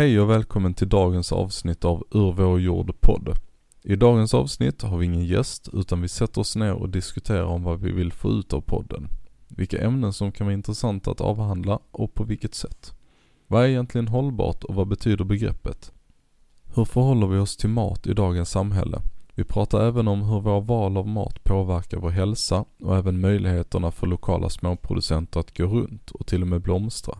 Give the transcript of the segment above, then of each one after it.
Hej och välkommen till dagens avsnitt av Ur vår jord podd. I dagens avsnitt har vi ingen gäst utan vi sätter oss ner och diskuterar om vad vi vill få ut av podden. Vilka ämnen som kan vara intressanta att avhandla och på vilket sätt. Vad är egentligen hållbart och vad betyder begreppet? Hur förhåller vi oss till mat i dagens samhälle? Vi pratar även om hur våra val av mat påverkar vår hälsa och även möjligheterna för lokala småproducenter att gå runt och till och med blomstra.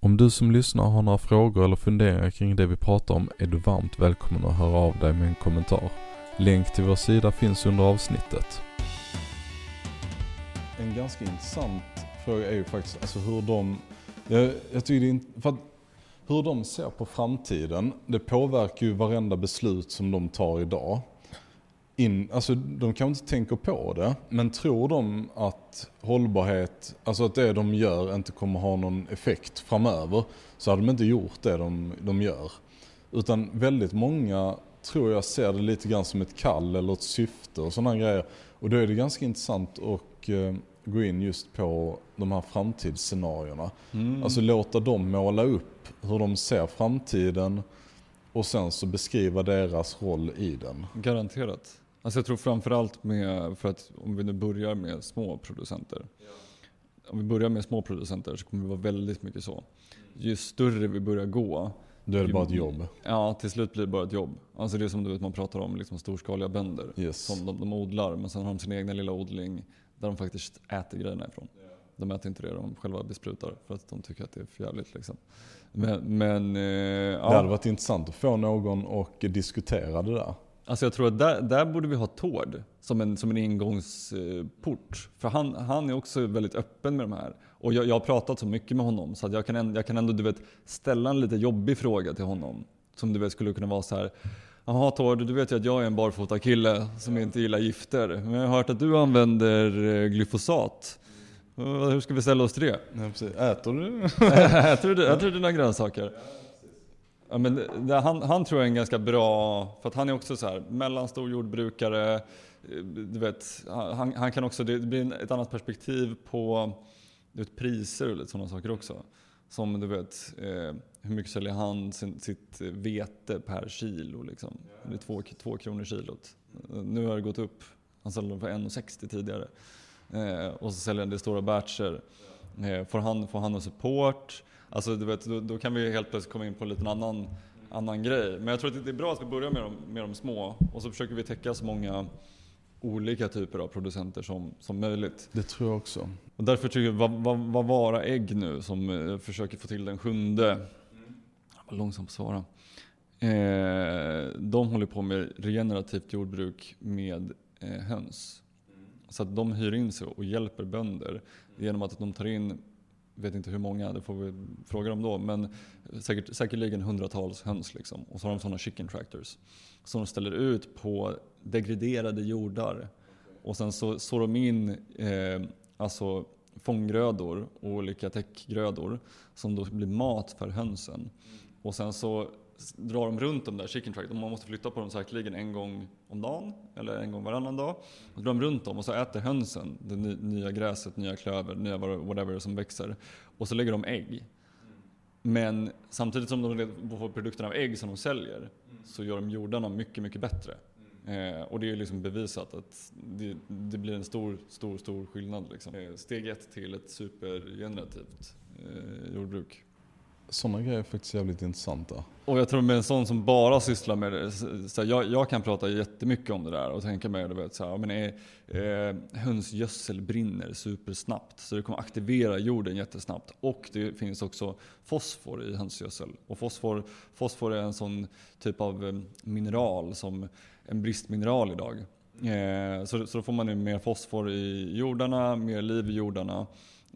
Om du som lyssnar har några frågor eller funderingar kring det vi pratar om är du varmt välkommen att höra av dig med en kommentar. Länk till vår sida finns under avsnittet. En ganska intressant fråga är ju faktiskt alltså hur de, jag, jag tycker det är, för att hur de ser på framtiden, det påverkar ju varenda beslut som de tar idag in, alltså de kanske inte tänker på det, men tror de att hållbarhet, alltså att det de gör inte kommer ha någon effekt framöver, så hade de inte gjort det de, de gör. Utan väldigt många tror jag ser det lite grann som ett kall eller ett syfte och sådana grejer. Och då är det ganska intressant att eh, gå in just på de här framtidsscenarierna. Mm. Alltså låta dem måla upp hur de ser framtiden och sen så beskriva deras roll i den. Garanterat. Alltså jag tror framförallt med, för att om vi nu börjar med små producenter. Ja. Om vi börjar med små producenter så kommer det vara väldigt mycket så. Ju större vi börjar gå. Då är det bara ett jobb? Ja, till slut blir det bara ett jobb. Alltså det är som du vet, man pratar om liksom storskaliga bönder. Yes. Som de, de odlar, men sen har de sin egna lilla odling där de faktiskt äter grejerna ifrån. De äter inte det de själva besprutar för att de tycker att det är för jävligt. Liksom. Men, men eh, ja. Det hade varit intressant att få någon och diskutera det där. Alltså jag tror att där, där borde vi ha Tord som en, som en ingångsport. För han, han är också väldigt öppen med de här. Och jag, jag har pratat så mycket med honom så att jag kan, jag kan ändå du vet, ställa en lite jobbig fråga till honom. Som du vet skulle kunna vara så här. Jaha Tord, du vet ju att jag är en barfota kille som inte gillar gifter. Men jag har hört att du använder eh, glyfosat. Hur ska vi ställa oss till det? Ja, Äter du? äter, du äter du dina grönsaker? Ja, men det, han, han tror jag är en ganska bra, för att han är också så här mellanstor jordbrukare. Eh, du vet, han, han kan också, det blir ett annat perspektiv på vet, priser och lite sådana saker också. Som du vet, eh, hur mycket säljer han sin, sitt vete per kilo? Liksom. Det är två, två kronor kilot. Nu har det gått upp. Han sålde dem för 1,60 tidigare. Eh, och så säljer han det i stora batcher. Eh, får, han, får han någon support? Alltså, du vet, då, då, kan vi helt plötsligt komma in på en liten annan, annan grej. Men jag tror att det är bra att vi börjar med de, med de små och så försöker vi täcka så många olika typer av producenter som, som möjligt. Det tror jag också. Och därför tycker jag, vad, vad, vad vara ägg nu som eh, försöker få till den sjunde. Mm. Var långsam på att svara. Eh, de håller på med regenerativt jordbruk med eh, höns. Mm. Så att de hyr in sig och hjälper bönder genom att de tar in vet inte hur många, det får vi fråga dem då, men säkert, säkerligen hundratals höns. Liksom. Och så har de sådana chicken tractors som de ställer ut på degraderade jordar. Och sen så sår de in eh, alltså fånggrödor och olika täckgrödor som då blir mat för hönsen. Och sen så drar de runt de där chicken tracks. Man måste flytta på dem säkerligen en gång om dagen eller en gång varannan dag. Och drar de runt dem och så äter hönsen det nya gräset, nya klöver, nya whatever som växer. Och så lägger de ägg. Men samtidigt som de får produkterna av ägg som de säljer så gör de jordarna mycket, mycket bättre. Eh, och det är liksom bevisat att det, det, blir en stor, stor, stor skillnad. Liksom. Eh, steg ett till ett supergenerativt eh, jordbruk. Sådana grejer är faktiskt jävligt intressanta. Och jag tror med en sån som bara sysslar med det, så jag, jag kan prata jättemycket om det där och tänka mig, du vet, så här, men är, eh, hönsgödsel brinner supersnabbt så det kommer aktivera jorden jättesnabbt. Och det finns också fosfor i hönsgödsel. Och fosfor, fosfor är en sån typ av eh, mineral som en bristmineral idag. Eh, så, så då får man nu mer fosfor i jordarna, mer liv i jordarna.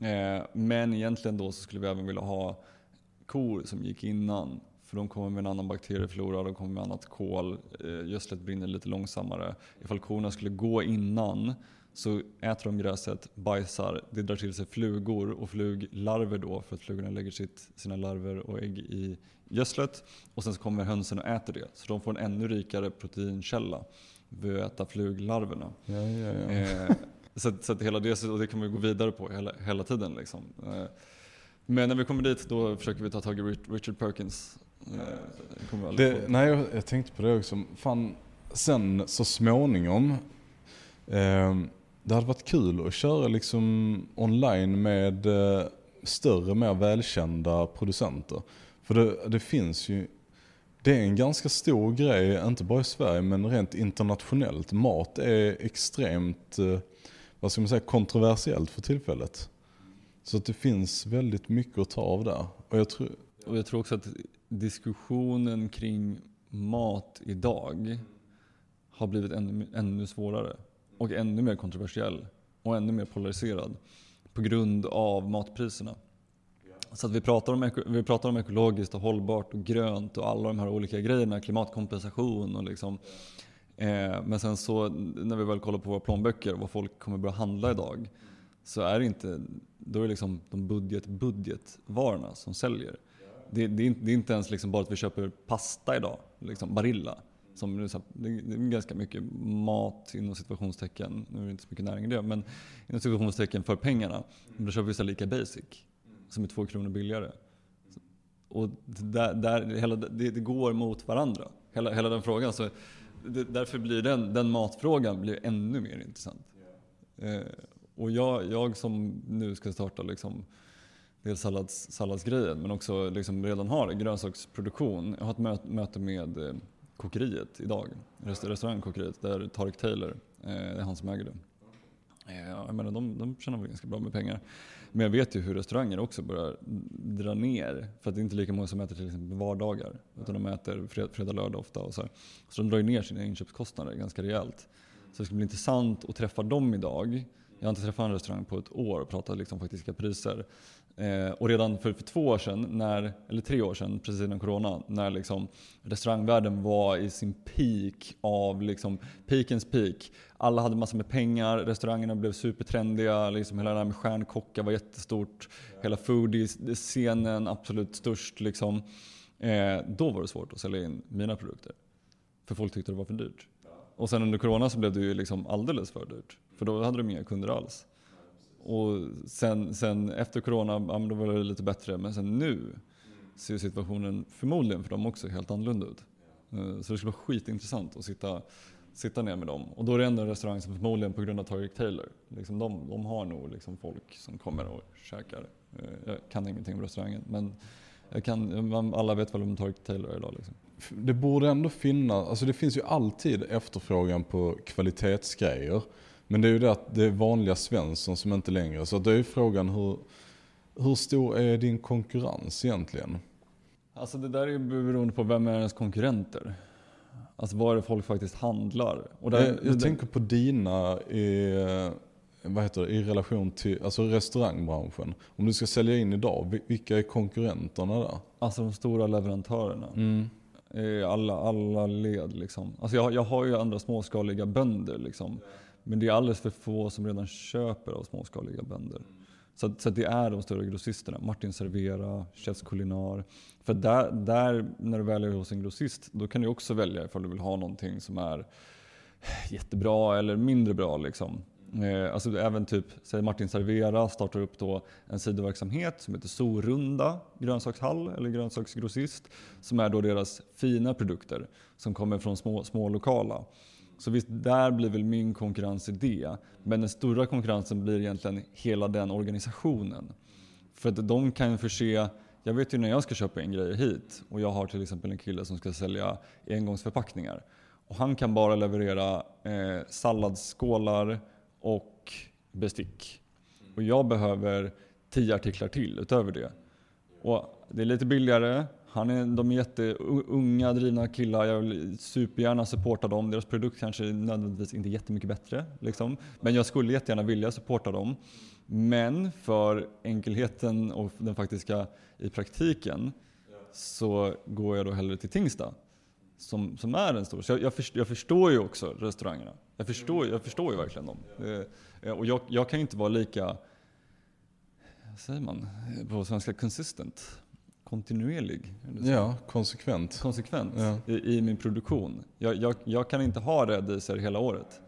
Eh, men egentligen då så skulle vi även vilja ha kor som gick innan. För de kommer med en annan bakterieflora, de kommer med annat kol, eh, gödslet brinner lite långsammare. Ifall korna skulle gå innan så äter de gräset, bajsar, det drar till sig flugor och fluglarver då för att flugorna lägger sitt, sina larver och ägg i gödslet. Och sen så kommer hönsen och äter det. Så de får en ännu rikare proteinkälla vid att äta fluglarverna. Ja, ja, ja. Eh, så, så att hela det, och det kan vi gå vidare på hela, hela tiden. Liksom. Eh, men när vi kommer dit då försöker vi ta tag i Richard Perkins Eh, kommer aldrig Det, nej, jag, jag tänkte på det också. Fan, sen så småningom. Eh, det hade varit kul att köra liksom online med eh, större, mer välkända producenter. För det, det finns ju, det är en ganska stor grej, inte bara i Sverige men rent internationellt. Mat är extremt, eh, vad ska man säga, kontroversiellt för tillfället. Så att det finns väldigt mycket att ta av där. Och jag tror, Och jag tror också att diskussionen kring mat idag har blivit ännu, ännu svårare. Och ännu mer kontroversiell. Och ännu mer polariserad. På grund av matpriserna. Så att vi pratar, om, vi pratar om ekologiskt och hållbart och grönt och alla de här olika grejerna. Klimatkompensation och liksom. Eh, men sen så när vi väl kollar på våra plånböcker och vad folk kommer börja handla idag. Så är det inte, då är det liksom de budget, budgetvarorna som säljer. Det, det, är inte, det är inte ens liksom bara att vi köper pasta idag, liksom Barilla. Som det är ganska mycket mat inom situationstecken, nu är det inte så mycket näring i det, men inom situationstecken för pengarna. Men då köper vi så lika basic, som är två kronor billigare. Och där, där, hela, det, det går mot varandra, hela, hela den frågan. Så det, därför blir den, den matfrågan blir ännu mer intressant. Eh, och jag, jag som nu ska starta liksom, dels sallads, salladsgrejen men också liksom redan har grönsaksproduktion. Jag har ett möte, möte med eh, kokeriet idag, rest, restaurangkokeriet där Tarek Taylor, eh, det är han som äger det. Eh, jag menar, de, de tjänar väl ganska bra med pengar. Men jag vet ju hur restauranger också börjar dra ner. För att det är inte lika många som äter till exempel vardagar. Utan de äter fred, fredag, lördag ofta. Och så, här. så de drar ju ner sina inköpskostnader ganska rejält. Så det ska bli intressant att träffa dem idag. Jag har inte träffat en restaurang på ett år och pratat liksom faktiska priser. Eh, och redan för, för två år sedan, när, eller tre år sedan, precis innan corona, när liksom restaurangvärlden var i sin peak av liksom, peakens peak. Alla hade massor med pengar, restaurangerna blev supertrendiga, liksom hela det här med stjärnkockar var jättestort. Hela foodie-scenen absolut störst. Liksom. Eh, då var det svårt att sälja in mina produkter. För folk tyckte det var för dyrt. Och sen under corona så blev det ju liksom alldeles för dyrt. För då hade de inga kunder alls. Och sen, sen efter corona, ja, men då var det lite bättre. Men sen nu ser situationen förmodligen för dem också helt annorlunda ut. Eh, så det skulle vara skitintressant att sitta, sitta ner med dem. Och då är det ändå en restaurang som förmodligen på grund av Target Taylor, liksom de, de har nog liksom folk som kommer och käkar. Eh, jag kan ingenting om restaurangen men jag kan, alla vet väl om Target Taylor är idag. Liksom. Det borde ändå finnas, alltså det finns ju alltid efterfrågan på kvalitetsgrejer. Men det är ju det att det är vanliga Svensson som inte längre, så det är ju frågan hur, hur stor är din konkurrens egentligen? Alltså det där är ju beroende på vem är ens konkurrenter. Alltså vad är det folk faktiskt handlar? Och där, jag jag tänker på dina i, vad heter det, i relation till alltså restaurangbranschen. Om du ska sälja in idag, vi- vilka är konkurrenterna där? Alltså de stora leverantörerna. Mm. I alla, alla led liksom. Alltså jag, jag har ju andra småskaliga bönder liksom. Men det är alldeles för få som redan köper av småskaliga bönder. Så, så det är de större grossisterna. Martin Servera, Chefs Kulinar. För där, där, när du väljer hos en grossist, då kan du också välja ifall du vill ha någonting som är jättebra eller mindre bra. Liksom. Eh, alltså även typ, säg Martin Servera startar upp då en sidoverksamhet som heter Sorunda grönsakshall eller grönsaksgrossist. Som är då deras fina produkter som kommer från små, små lokala. Så visst, där blir väl min konkurrens i det. Men den stora konkurrensen blir egentligen hela den organisationen. För att de kan ju förse, jag vet ju när jag ska köpa en grej hit och jag har till exempel en kille som ska sälja engångsförpackningar. Och han kan bara leverera eh, salladsskålar och bestick. Och jag behöver tio artiklar till utöver det. Och det är lite billigare. Han är, de är jätteunga, drivna killar. Jag vill supergärna supporta dem. Deras produkt kanske nödvändigtvis inte jättemycket bättre. Liksom. Men jag skulle jättegärna vilja supporta dem. Men för enkelheten och den faktiska i praktiken så går jag då hellre till Tingsta. Som, som är en stor. Så jag, jag, förstår, jag förstår ju också restaurangerna. Jag förstår, jag förstår ju verkligen dem. Eh, Och jag, jag kan ju inte vara lika, vad säger man på svenska, consistent. Kontinuerlig. Ja, konsekvent. Konsekvent Ja. i, i min produktion. Jag, jag, jag kan inte ha rädisor hela året.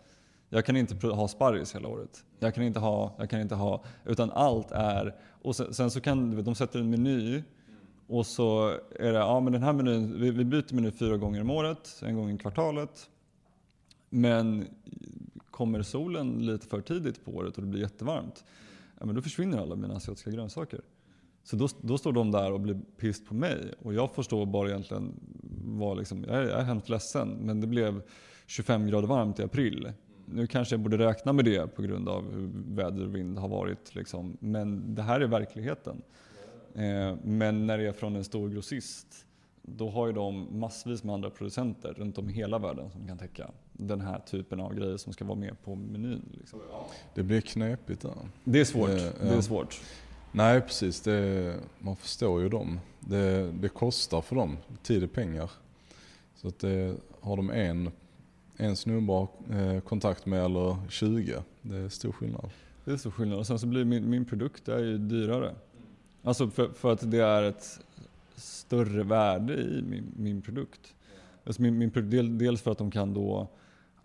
Jag kan inte ha sparris hela året. Jag kan inte ha, jag kan inte ha, utan allt är, och sen, sen så kan de sätter en meny Och så är det, ja men den här menyn, vi, vi byter meny fyra gånger om året, en gång i kvartalet. Men kommer solen lite för tidigt på året och det blir jättevarmt, ja, men då försvinner alla mina asiatiska grönsaker. Så då, då står de där och blir pissed på mig och jag förstår bara egentligen vad liksom, jag är, jag är hemskt ledsen men det blev 25 grader varmt i april. Nu kanske jag borde räkna med det på grund av hur väder och vind har varit. Liksom. Men det här är verkligheten. Eh, men när det är från en stor grossist, då har ju de massvis med andra producenter runt om i hela världen som kan täcka den här typen av grejer som ska vara med på menyn. Liksom. Det blir knepigt där. Det är svårt. Det- Det ja. är svårt. Nej precis, det, man förstår ju dem. Det, det kostar för dem, tid och pengar. Så att det, har de en, en snubbe att ha, eh, kontakt med eller 20, det är stor skillnad. Det är stor skillnad. Och sen så blir min, min produkt är ju dyrare. Alltså för, för att det är ett större värde i min, min produkt. Alltså min, min, dels för att de kan då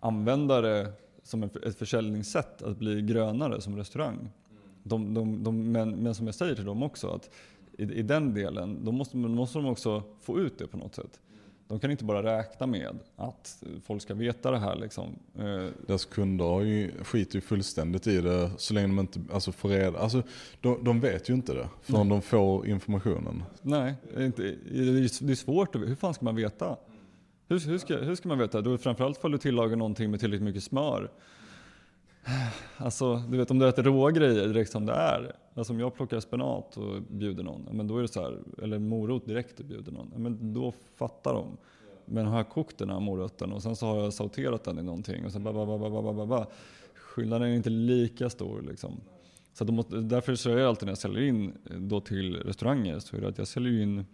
använda det som ett försäljningssätt att bli grönare som restaurang. De, de, de, men, men som jag säger till dem också att i, i den delen, då måste, måste de också få ut det på något sätt. De kan inte bara räkna med att folk ska veta det här liksom. Eh, Deras kunder har ju, skiter ju fullständigt i det så länge de inte alltså, får reda. Alltså, de, de vet ju inte det förrän de får informationen. Nej, det är inte, det är svårt. Hur fan ska man veta? Hur, hur, ska, hur ska man veta? Då, framförallt ifall du tillagar någonting med tillräckligt mycket smör. Alltså, du vet om du äter råa grejer direkt som det är. Alltså om jag plockar spenat och bjuder någon, men då är det så här, eller morot direkt och bjuder någon, men då fattar de. Men har jag kokt den här moroten och sen så har jag sauterat den i någonting och sen ba, ba, ba, ba, ba, ba, ba. Skillnaden är inte lika stor liksom. Så de måste, därför så är jag alltid när jag säljer in då till restauranger så är det att jag säljer in,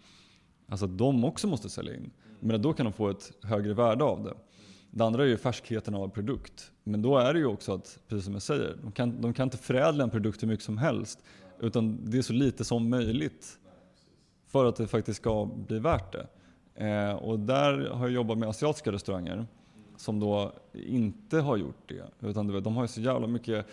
alltså att de också måste sälja in. Men då kan de få ett högre värde av det. Det andra är ju färskheten av produkt. Men då är det ju också att, precis som jag säger, de kan, de kan inte förädla en produkt hur mycket som helst. Utan det är så lite som möjligt. För att det faktiskt ska bli värt det. Eh, och där har jag jobbat med asiatiska restauranger som då inte har gjort det. Utan du vet, de har ju så jävla mycket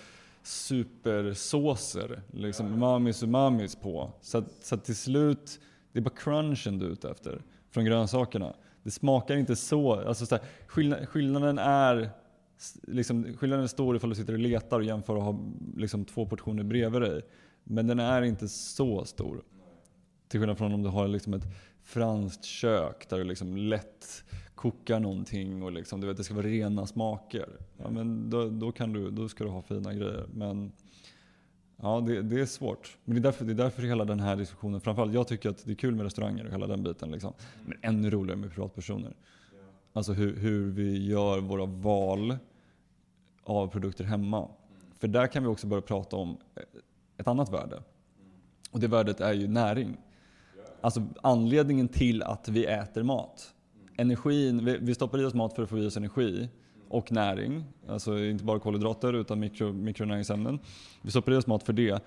supersåser, liksom umamis umamis på. Så att, så att till slut, det är bara crunchen du är ute efter från grönsakerna. Det smakar inte så, alltså så här, skillnad, skillnaden är Liksom, skillnaden är stor ifall du sitter och letar och jämför och har liksom, två portioner bredvid dig. Men den är inte så stor. Till skillnad från om du har liksom ett franskt kök där du liksom lätt kokar någonting och liksom, du vet, det ska vara rena smaker. Ja, men då, då, kan du, då ska du ha fina grejer. Men ja, det, det är svårt. Men det är, därför, det är därför hela den här diskussionen, framförallt jag tycker att det är kul med restauranger och hela den biten. Liksom. Men ännu roligare med privatpersoner. Alltså hur, hur vi gör våra val av produkter hemma. För där kan vi också börja prata om ett annat värde. Och det värdet är ju näring. Alltså anledningen till att vi äter mat. Energin, vi, vi stoppar i oss mat för att få i oss energi och näring. Alltså inte bara kolhydrater utan mikro, mikronäringsämnen. Vi stoppar i oss mat för det.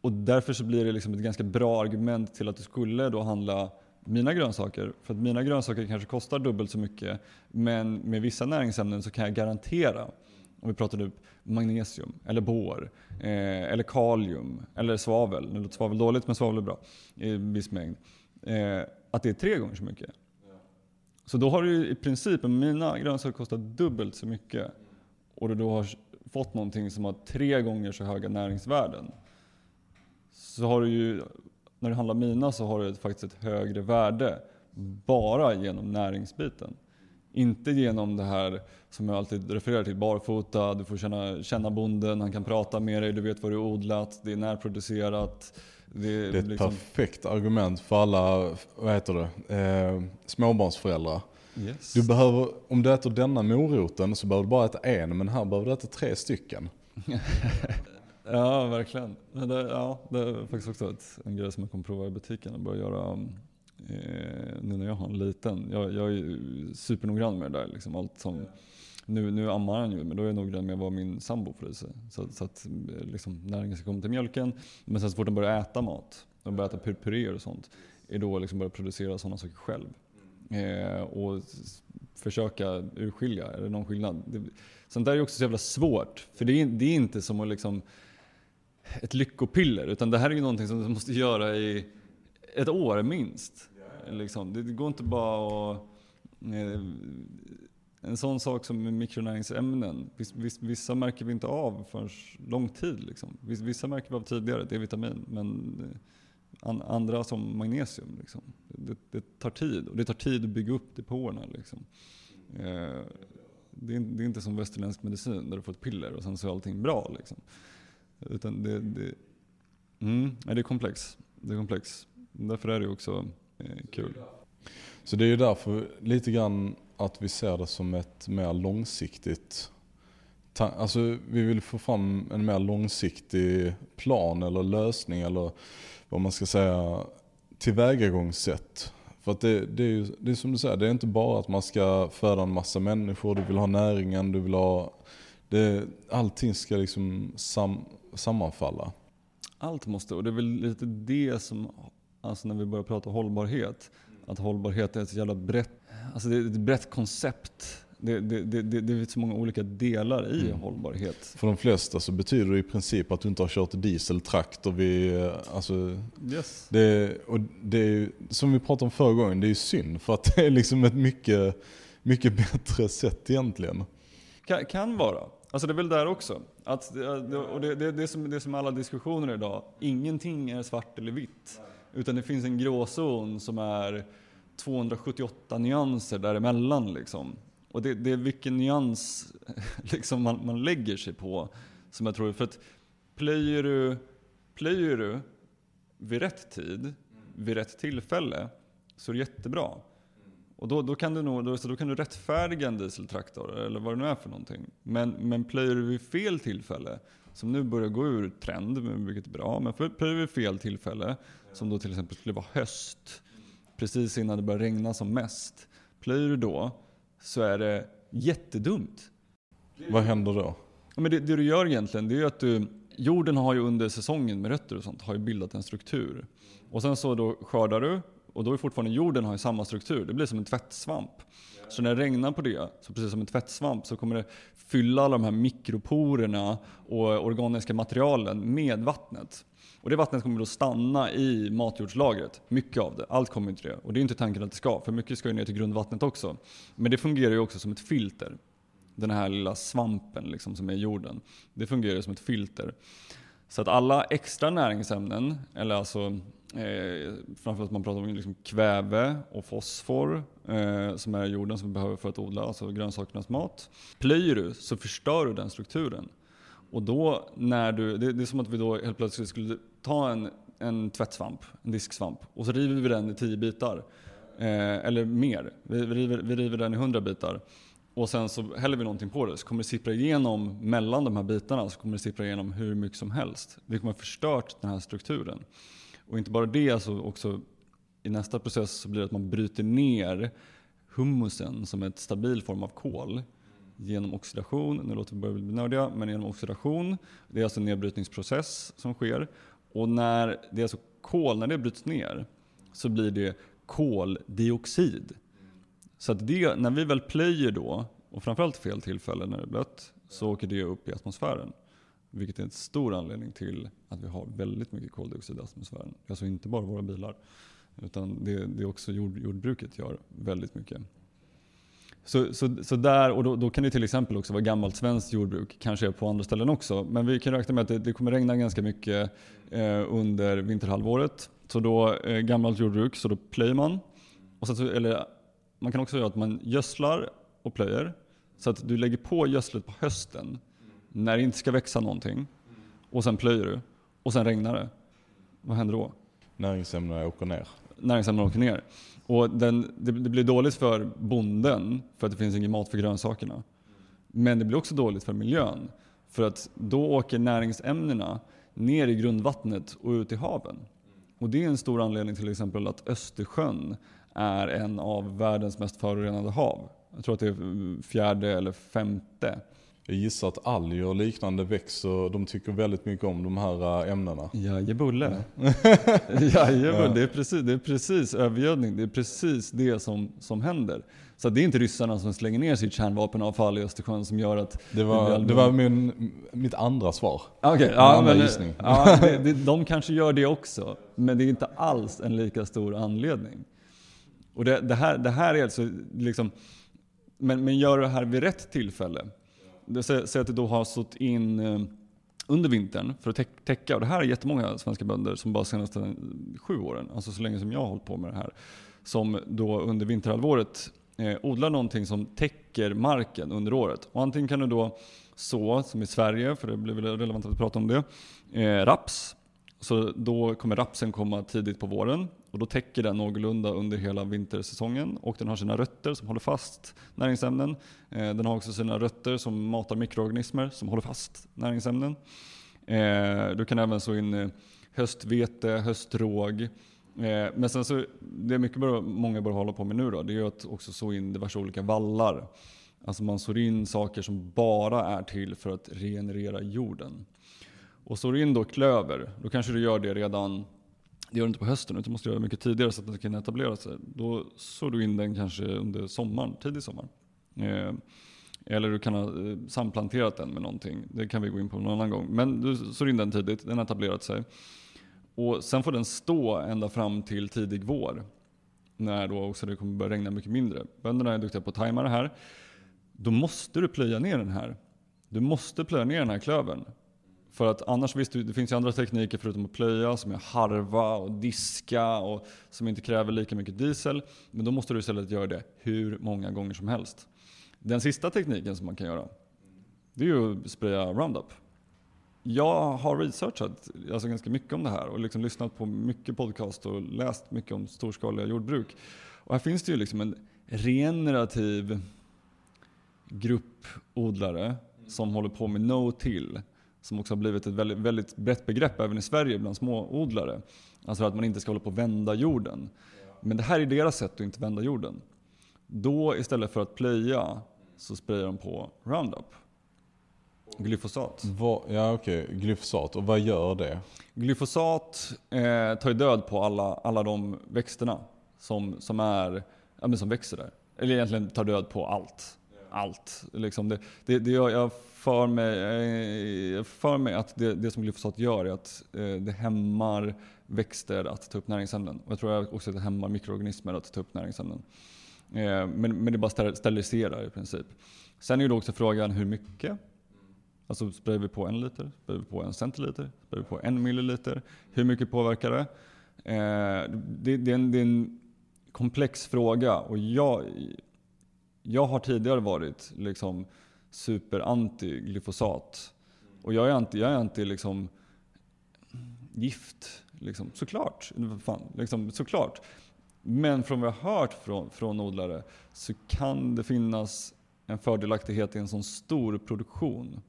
Och därför så blir det liksom ett ganska bra argument till att du skulle då handla mina grönsaker. För att mina grönsaker kanske kostar dubbelt så mycket. Men med vissa näringsämnen så kan jag garantera om vi pratar typ magnesium, eller bor, eh, eller kalium, eller svavel. Nu låter svavel dåligt men svavel är bra i viss mängd. Eh, att det är tre gånger så mycket. Så då har du i princip, mina grönsaker kostar dubbelt så mycket och du då har fått någonting som har tre gånger så höga näringsvärden. Så har du ju, när du handlar mina så har du faktiskt ett högre värde bara genom näringsbiten. Inte genom det här som jag alltid refererar till, barfota, du får känna, känna bonden, han kan prata med dig, du vet vad du har odlat, det är närproducerat. Det, Det är ett liksom, perfekt argument för alla, vad heter det, eh, småbarnsföräldrar. yes. Du behöver, om du äter denna moroten så behöver du bara äta en, men här behöver du äta tre stycken. Ja, verkligen. Men det, ja, det är faktiskt också ett, en grej som jag kommer prova i butiken och börja göra eh, nu när jag har en liten. Jag, jag är supernoggrann med det där. Liksom allt som, nu, nu ammar han ju, men då är jag noggrann med vad min sambo får i sig. Så, så att eh, liksom, näringen ska komma till mjölken. Men sen så fort den börjar äta mat, de börjar äta pur- puréer och sånt, är då liksom börja producera sådana saker själv. Eh, och försöka urskilja, är det någon skillnad? Det, sånt där är ju också så jävla svårt. För det är, det är inte som att liksom ett lyckopiller. Utan det här är ju någonting som du måste göra i ett år minst. Liksom. Det, det går inte bara att... En sån sak som mikronäringsämnen. Vissa märker vi inte av för lång tid. Liksom. Vissa märker vi av tidigare, D-vitamin. Men eh, andra som magnesium. Liksom. Det, det, tar tid och det tar tid att bygga upp depåerna. Liksom. Eh, det, är, det är inte som västerländsk medicin där du får ett piller och sen så är allting bra. Liksom. Utan det, det, mm, det är komplext. Det är komplex. Därför är det också eh, kul. Så det är ju därför lite grann att vi ser det som ett mer långsiktigt Alltså vi vill få fram en mer långsiktig plan eller lösning eller vad man ska säga tillvägagångssätt. För att det, det är ju det är som du säger, det är inte bara att man ska föda en massa människor, du vill ha näringen, du vill ha... Det, allting ska liksom sam, sammanfalla. Allt måste, och det är väl lite det som, alltså när vi börjar prata hållbarhet, att hållbarhet är ett jävla brett, alltså det är ett brett koncept. Det, det, det, det, är så många olika delar i mm. hållbarhet. För de flesta så betyder det i princip att du inte har kört dieseltraktor vid, alltså, yes. det, och det är, som vi pratade om förra gången, det är ju synd för att det är liksom ett mycket, mycket bättre sätt egentligen. Kan, kan vara. Alltså det är väl där också. Att, och det, det, det, som, det som alla diskussioner idag, ingenting är svart eller vitt. Utan det finns en gråzon som är 278 nyanser däremellan. Liksom. Och det, det är vilken nyans liksom man, man lägger sig på som jag tror, för att plöjer du, plöjer du vid rätt tid, vid rätt tillfälle, så är det jättebra. Och då, då, kan du nog, då, så då kan du rättfärdiga en dieseltraktor, eller vad det nu är för någonting. Men, men plöjer du vid fel tillfälle, som nu börjar gå ur trend, vilket är bra, men plöjer du vid fel tillfälle, som då till exempel skulle vara höst, precis innan det börjar regna som mest. Plöjer du då, så är det jättedumt. Vad händer då? Ja, men det, det, du gör egentligen, det är att du, jorden har ju under säsongen med rötter och sånt, har ju bildat en struktur. Och sen så då skördar du, och då är fortfarande jorden har ju samma struktur. Det blir som en tvättsvamp. Så när det regnar på det, så precis som en tvättsvamp, så kommer det fylla alla de här mikroporerna och organiska materialen med vattnet. Och det vattnet kommer då stanna i matjordslagret. Mycket av det. Allt kommer inte det. Och det är inte tanken att det ska, för mycket ska ju ner till grundvattnet också. Men det fungerar ju också som ett filter. Den här lilla svampen liksom, som är i jorden. Det fungerar som ett filter. Så att alla extra näringsämnen, eller alltså eh, framförallt man pratar om liksom kväve och fosfor eh, som är jorden som vi behöver för att odla, alltså grönsakernas mat. Plöjer du så förstör du den strukturen. Och då när du, det, det är som att vi då helt plötsligt skulle ta en, en tvättsvamp, en disksvamp, och så river vi den i tio bitar. Eh, eller mer. Vi, vi, river, vi river den i hundra bitar. Och sen så häller vi någonting på det, så kommer det sippra igenom mellan de här bitarna, så kommer det sippra igenom hur mycket som helst. Vi kommer ha förstört den här strukturen. Och inte bara det, alltså också i nästa process så blir det att man bryter ner humusen som ett stabil form av kol genom oxidation. Nu låter vi börja bli nördiga, men genom oxidation. Det är alltså en nedbrytningsprocess som sker. Och när det är alltså kol, när det bryts ner så blir det koldioxid. Så att det, när vi väl plöjer då, och framförallt fel tillfälle när det är blött, så åker det upp i atmosfären. Vilket är en stor anledning till att vi har väldigt mycket koldioxid i atmosfären. Alltså inte bara våra bilar, utan det, det också jord, jordbruket gör väldigt mycket. Så, så, så där, och då, då, kan det till exempel också vara gammalt svenskt jordbruk, kanske på andra ställen också. Men vi kan räkna med att det, det kommer regna ganska mycket eh, under vinterhalvåret. Så då eh, gammalt jordbruk, så då plöjer man. Och så, eller, man kan också göra att man gödslar och plöjer. Så att du lägger på gödslet på hösten, när det inte ska växa någonting. Och sen plöjer du. Och sen regnar det. Vad händer då? Näringsämnena åker ner. Näringsämnena åker ner. Och den, det, det, blir dåligt för bonden för att det finns ingen mat för grönsakerna. Men det blir också dåligt för miljön. För att då åker näringsämnena ner i grundvattnet och ut i haven. Och det är en stor anledning till exempel att Östersjön är en av världens mest förorenade hav. Jag tror att det är fjärde eller femte jag gissar att alger och liknande växer, de tycker väldigt mycket om de här äh, ämnena. Jajebulle. Jajebulle, det, är precis, det är precis övergödning, det är precis det som, som händer. Så det är inte ryssarna som slänger ner sitt kärnvapenavfall i Östersjön som gör att... Det var, det, det var min, mitt andra svar. Okej, okay, ja, men, ja, det, det, de kanske gör det också. Men det är inte alls en lika stor anledning. Och det, det här, det här är alltså liksom... Men, men gör det här vid rätt tillfälle. Säg att det då har stått in eh, under vintern för att täcka, och det här är jättemånga svenska bönder som bara senaste sju åren, alltså så länge som jag har hållit på med det här, som då under vinterhalvåret eh, odlar någonting som täcker marken under året. Och antingen kan du då så, som i Sverige, för det blir väl relevant att prata om det, eh, raps. Så då kommer rapsen komma tidigt på våren och då täcker den någorlunda under hela vintersäsongen och den har sina rötter som håller fast näringsämnen. Eh, den har också sina rötter som matar mikroorganismer som håller fast näringsämnen. Eh, du kan även så in eh, höstvete, höstråg. Men sen så, det mycket många bör hålla på med nu då, det är att också så in diverse olika vallar. Alltså man sår in saker som bara är till för att regenerera jorden. Och sår in då klöver, då kanske du gör det redan det gör du inte på hösten utan måste göra det mycket tidigare så att den kan etablera sig. Då sår du in den kanske under sommaren, tidig sommar. Eh, eller du kan ha eh, samplanterat den med någonting. Det kan vi gå in på någon annan gång. Men du sår in den tidigt, den har etablerat sig. Och sen får den stå ända fram till tidig vår. När då också det kommer börja regna mycket mindre. Bönderna är duktiga på att tajma det här. Då måste du plöja ner den här. Du måste plöja ner den här klövern. För att annars, visst det finns ju andra tekniker förutom att plöja som är harva och diska och som inte kräver lika mycket diesel. Men då måste du istället göra det hur många gånger som helst. Den sista tekniken som man kan göra, det är ju att spraya Roundup. Jag har researchat alltså ganska mycket om det här och liksom lyssnat på mycket podcast och läst mycket om storskaliga jordbruk. Och här finns det ju liksom en regenerativ grupp odlare som håller på med no-till som också har blivit ett väldigt, väldigt brett begrepp även i Sverige bland småodlare. Alltså att man inte ska hålla på att vända jorden. Men det här är deras sätt att inte vända jorden. Då istället för att plöja så sprayar de på Roundup. Glyfosat. Va, ja okej, okay. glyfosat. Och vad gör det? Glyfosat eh, tar död på alla, alla de växterna som, som, är, ja, men som växer där. Eller egentligen tar död på allt. Allt. Liksom det, det, det jag, jag för mig, för mig att det, det som glyfosat gör är att eh, det hämmar växter att ta upp näringsämnen. Och jag tror också att det hämmar mikroorganismer att ta upp näringsämnen. Eh, men, men det bara steriliserar i princip. Sen är ju också frågan hur mycket. Alltså sprayar vi på en liter? Sprayar vi på en centiliter? Sprayar vi på en milliliter? Hur mycket påverkar det? Eh, det, det, är en, det är en komplex fråga och jag, jag har tidigare varit liksom superanti glyfosat. Och jag är anti, jag är anti liksom gift, liksom. såklart. Fan, liksom, såklart. Men från vad jag har hört från, från odlare så kan det finnas en fördelaktighet i en sån stor produktion.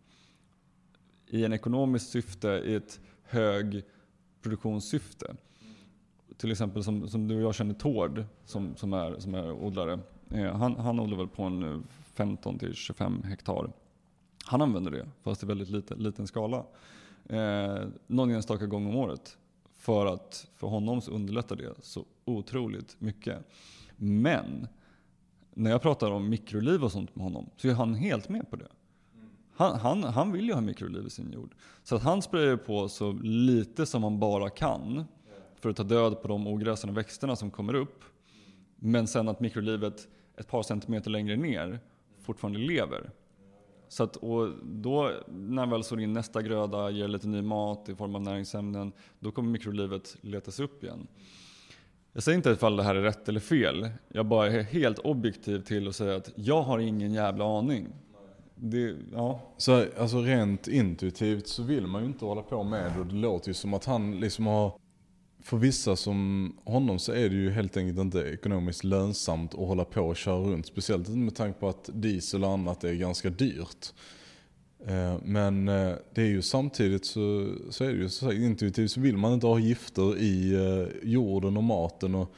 I en ekonomiskt syfte, i ett hög produktionssyfte. Till exempel som, som du och jag känner Tord som, som, är, som är odlare. Eh, han, han odlar väl på en eh, 15 till 25 hektar. Han använder det, fast i väldigt liten, liten skala. Eh, någon enstaka gång om året. För att för honom så underlättar det så otroligt mycket. Men när jag pratar om mikroliv och sånt med honom så är han helt med på det. Han, han, han vill ju ha mikroliv i sin jord. Så att han sprayar på så lite som han bara kan för att ta död på de ogräsande växterna som kommer upp. Men sen att mikrolivet ett par centimeter längre ner fortfarande lever. Så att, och då när väl sår in nästa gröda, ger lite ny mat i form av näringsämnen, då kommer mikrolivet letas upp igen. Jag säger inte ifall det här är rätt eller fel. Jag bara är helt objektiv till att säga att jag har ingen jävla aning. Det, ja. Så alltså rent intuitivt så vill man ju inte hålla på med det och det låter ju som att han liksom har för vissa som honom så är det ju helt enkelt inte ekonomiskt lönsamt att hålla på och köra runt. Speciellt med tanke på att diesel och annat är ganska dyrt. Eh, men eh, det är ju samtidigt så, så är det ju så intuitivt så vill man inte ha gifter i eh, jorden och maten. Och,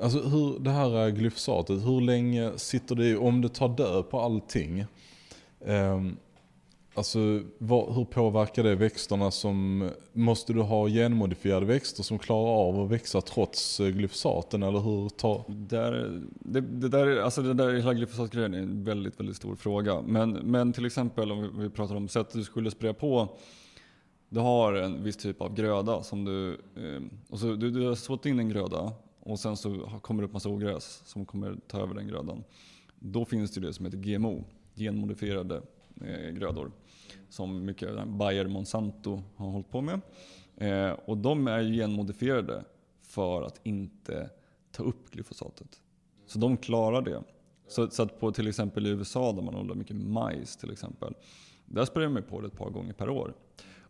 alltså hur, det här glyfosatet, hur länge sitter det i, om det tar död på allting. Ehm, Alltså vad, hur påverkar det växterna som, måste du ha genmodifierade växter som klarar av att växa trots eh, glyfosaten eller hur tar? Där, det, det, där, alltså det där hela glyfosatgrejen är en väldigt, väldigt stor fråga. Men, men till exempel om vi, pratar om sätt du skulle spraya på. Du har en viss typ av gröda som du, eh, och så, du, du har sått in en gröda och sen så kommer det upp massa ogräs som kommer ta över den grödan. Då finns det det som heter GMO, genmodifierade eh, grödor. Som mycket Bayer Monsanto har hållit på med. Eh, och de är genmodifierade för att inte ta upp glyfosatet. Så de klarar det. Så, så att på till exempel i USA där man odlar mycket majs till exempel. Där sprayar man på det ett par gånger per år.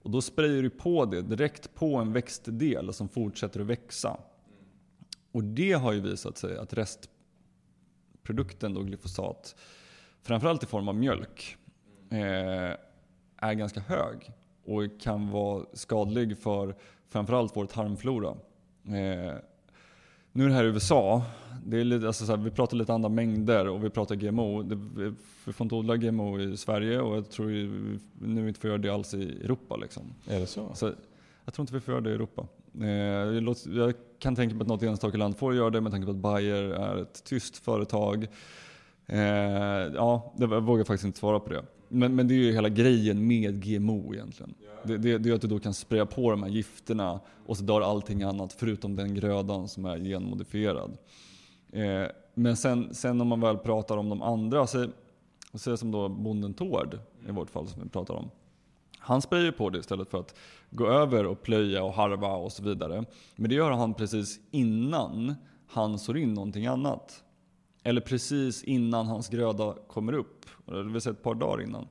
Och då sprayar du på det direkt på en växtdel som fortsätter att växa. Och det har ju visat sig att restprodukten då glyfosat, framförallt i form av mjölk, eh, är ganska hög och kan vara skadlig för framförallt vår tarmflora. Eh, nu är det här i USA, det är lite, alltså så här, vi pratar lite andra mängder och vi pratar GMO. Det, vi får inte odla GMO i Sverige och jag tror vi nu inte får göra det alls i Europa. Liksom. Är det så? så jag tror inte vi får göra det i Europa. Eh, jag kan tänka mig att något enstaka land får göra det med tanke på att Bayer är ett tyst företag. Eh, ja, jag vågar faktiskt inte svara på det. Men, men det är ju hela grejen med GMO egentligen. Det, det, det är att du då kan spraya på de här gifterna och så dör allting annat förutom den grödan som är genmodifierad. Eh, men sen, sen om man väl pratar om de andra, så, så som då bonden Tord i vårt fall som vi pratar om. Han sprayar på det istället för att gå över och plöja och harva och så vidare. Men det gör han precis innan han sår in någonting annat. Eller precis innan hans gröda kommer upp. Det vill säga ett par dagar innan.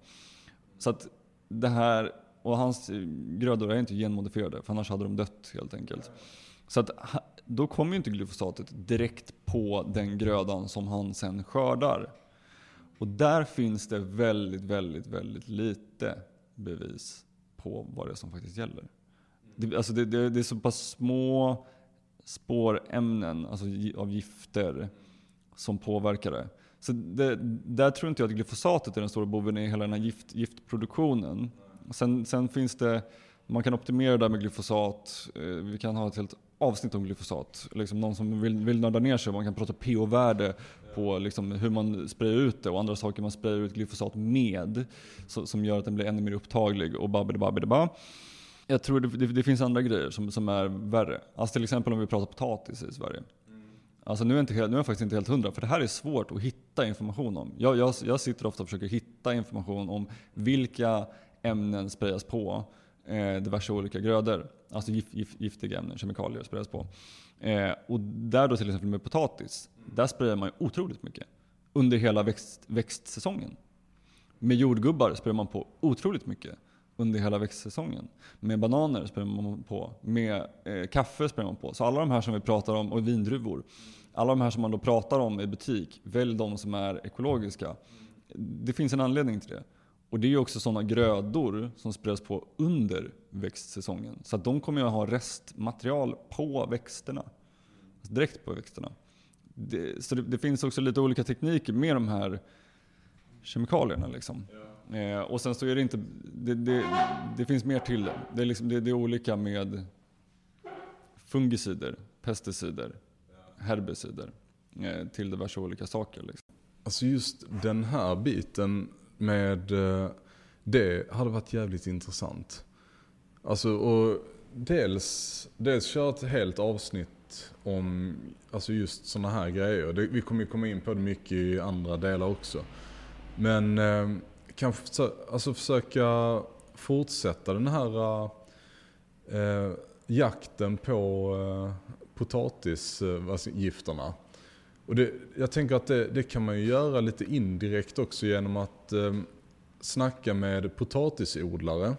Så att det här, och hans grödor är inte genmodifierade för annars hade de dött helt enkelt. Så att då kommer ju inte glyfosatet direkt på den grödan som han sen skördar. Och där finns det väldigt, väldigt, väldigt lite bevis på vad det är som faktiskt gäller. Det, alltså det, det, det är så pass små spårämnen, alltså av gifter, som påverkar det. Så det, där tror inte jag att glyfosatet är den stora boven i hela den här gift, giftproduktionen. Sen, sen, finns det, man kan optimera det där med glyfosat. Eh, vi kan ha ett helt avsnitt om glyfosat. Liksom någon som vill, vill nörda ner sig, man kan prata pH-värde på liksom hur man sprayar ut det och andra saker man sprayar ut glyfosat med. Så, som gör att den blir ännu mer upptaglig och babbidi Jag tror det, det, det, finns andra grejer som, som är värre. Alltså till exempel om vi pratar potatis i Sverige. Alltså nu är, inte, nu är jag faktiskt inte helt hundra, för det här är svårt att hitta information om. Jag, jag, jag sitter ofta och försöker hitta information om vilka ämnen sprayas på eh, diverse olika grödor. Alltså gift, gift, giftiga ämnen, kemikalier sprayas på. Eh, och där då till exempel med potatis, där sprayar man ju otroligt mycket. Under hela växt, växtsäsongen. Med jordgubbar sprayar man på otroligt mycket under hela växtsäsongen. Med bananer sprayar man på, med eh, kaffe sprayar man på. Så alla de här som vi pratar om, och vindruvor. Alla de här som man då pratar om i butik, välj de som är ekologiska. Det finns en anledning till det. Och det är ju också sådana grödor som sprayas på under växtsäsongen. Så att de kommer ju att ha restmaterial på växterna. Alltså direkt på växterna. Det, så det, det, finns också lite olika tekniker med de här kemikalierna. Liksom. Ja. Eh, och sen så är det inte, det, det, det finns mer till det. Det är, liksom, det, det är olika med fungicider, pesticider, herbicider eh, till diverse olika saker. Liksom. Alltså just den här biten med eh, det hade varit jävligt intressant. Alltså och dels, dels köra ett helt avsnitt om alltså just sådana här grejer. Det, vi kommer ju komma in på det mycket i andra delar också. Men eh, kanske alltså försöka fortsätta den här eh, eh, jakten på eh, potatisgifterna. Och det, jag tänker att det, det, kan man ju göra lite indirekt också genom att eh, snacka med potatisodlare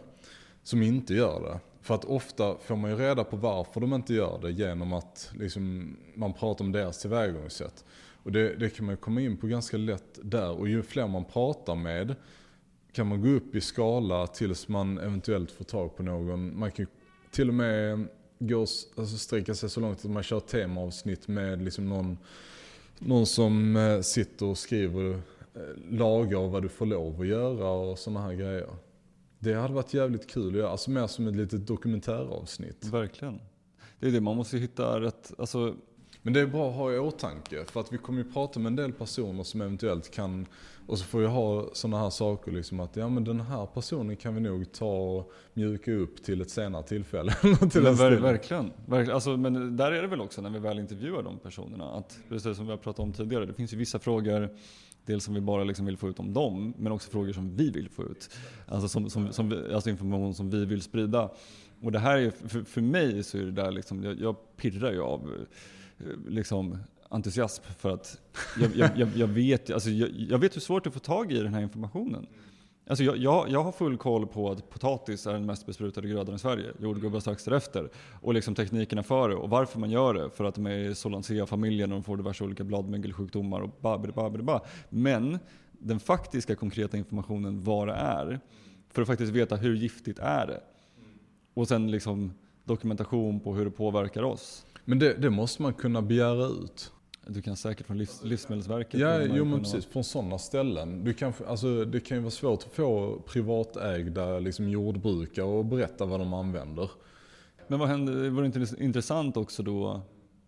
som inte gör det. För att ofta får man ju reda på varför de inte gör det genom att liksom, man pratar om deras tillvägagångssätt. Och det, det kan man ju komma in på ganska lätt där och ju fler man pratar med kan man gå upp i skala tills man eventuellt får tag på någon. Man kan till och med gå, alltså sträcka sig så långt att man kör temaavsnitt med liksom någon, någon som eh, sitter och skriver eh, lagar och vad du får lov att göra och sådana här grejer. Det hade varit jävligt kul att göra, alltså mer som ett litet dokumentäravsnitt. Verkligen. Det är det, man måste hitta rätt, alltså men det är bra att ha i åtanke för att vi kommer ju prata med en del personer som eventuellt kan och så får vi ha sådana här saker liksom att ja men den här personen kan vi nog ta och mjuka upp till ett senare tillfälle. till men en ver, verkligen. verkligen. Alltså, men där är det väl också när vi väl intervjuar de personerna. Att, precis som vi har pratat om tidigare, det finns ju vissa frågor Dels som vi bara liksom vill få ut om dem, men också frågor som vi vill få ut. Alltså, som, som, som vi, alltså information som vi vill sprida. Och det här är, för, för mig så är det där liksom, jag, jag pirrar ju av liksom, entusiasm för att jag, jag, jag, jag vet, alltså, jag, jag vet hur svårt det är att få tag i den här informationen. Alltså jag, jag, jag har full koll på att potatis är den mest besprutade grödan i Sverige. Jordgubbar strax därefter. Och liksom teknikerna för det och varför man gör det. För att de är i Solancea-familjen och de får diverse olika bladmögelsjukdomar och babidi ba. Men den faktiska konkreta informationen vad det är. För att faktiskt veta hur giftigt är det. Och sen liksom dokumentation på hur det påverkar oss. Men det, det måste man kunna begära ut. Du kan säkert från livs, Livsmedelsverket. Ja, jo men precis. Från sådana ställen. Du kan, alltså, det kan ju vara svårt att få privatägda liksom, jordbrukare att berätta vad de använder. Men vad händer, det vore inte intressant också då,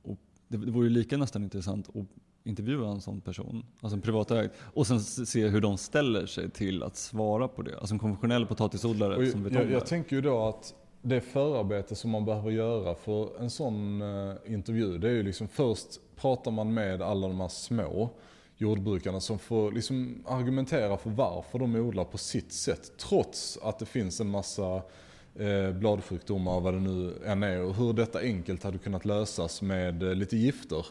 och det det vore ju lika nästan intressant att intervjua en sån person, alltså en privatägd, och sen se hur de ställer sig till att svara på det. Alltså en konventionell potatisodlare Och som vet om jag, det. jag tänker ju då att det förarbete som man behöver göra för en sån eh, intervju, det är ju liksom först pratar man med alla de här små jordbrukarna som får liksom argumentera för varför de odlar på sitt sätt. Trots att det finns en massa eh, bladsjukdomar och vad det nu än är och hur detta enkelt hade kunnat lösas med eh, lite gifter.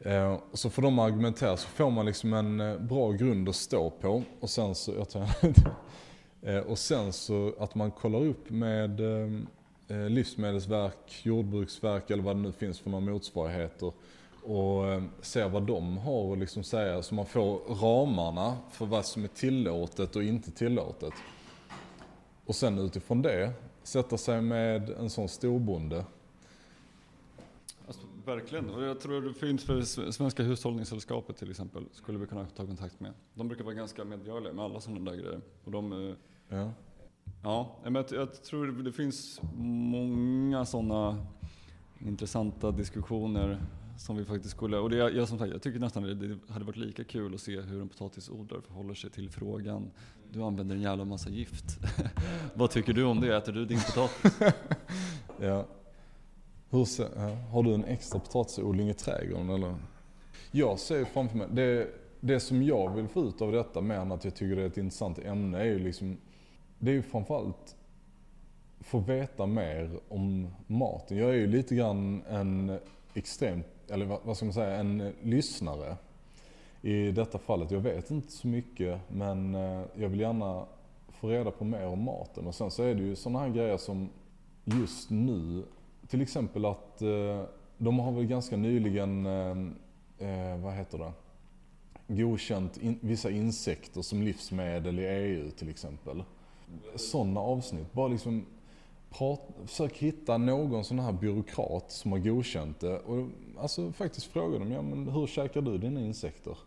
Eh, så får de argumentera så får man liksom en eh, bra grund att stå på och sen så, jag tar Eh, och sen så att man kollar upp med eh, eh, Livsmedelsverk, Jordbruksverk eller vad det nu finns för några motsvarigheter och ser vad de har att liksom säga så man får ramarna för vad som är tillåtet och inte tillåtet. Och sen utifrån det sätta sig med en sån storbonde. Verkligen, och jag tror det finns för Svenska hushållningssällskapet till exempel, skulle vi kunna ta kontakt med. De brukar vara ganska medgörliga med alla sådana där grejer. Och de, eh, Ja. Ja, men jag, jag tror det finns många sådana intressanta diskussioner som vi faktiskt skulle, och det, jag, som sagt, jag tycker nästan det, det hade varit lika kul att se hur en potatisodlare förhåller sig till frågan. Du använder en jävla massa gift. Vad tycker du om det? Äter du din potatis? Ja. Hur ser. Har du en extra potatisodling i trädgården eller? Jag ser framför mig, det, det som jag vill få ut av detta mer än att jag tycker det är ett intressant ämne är ju liksom, det är ju framförallt få veta mer om maten. Jag är ju lite grann en extremt, eller vad vad ska man säga, en lyssnare i detta fallet. Jag vet inte så mycket men eh, jag vill gärna få reda på mer om maten. Och sen så är det ju sådana här grejer som just nu, till exempel att eh, de har väl ganska nyligen, eh, eh, vad heter det, godkänt in, vissa insekter som livsmedel i EU till exempel. Sådana avsnitt, bara liksom prat, försök hitta någon sån här byråkrat som har godkänt det och alltså faktiskt fråga dem, ja men hur käkar du dina insekter?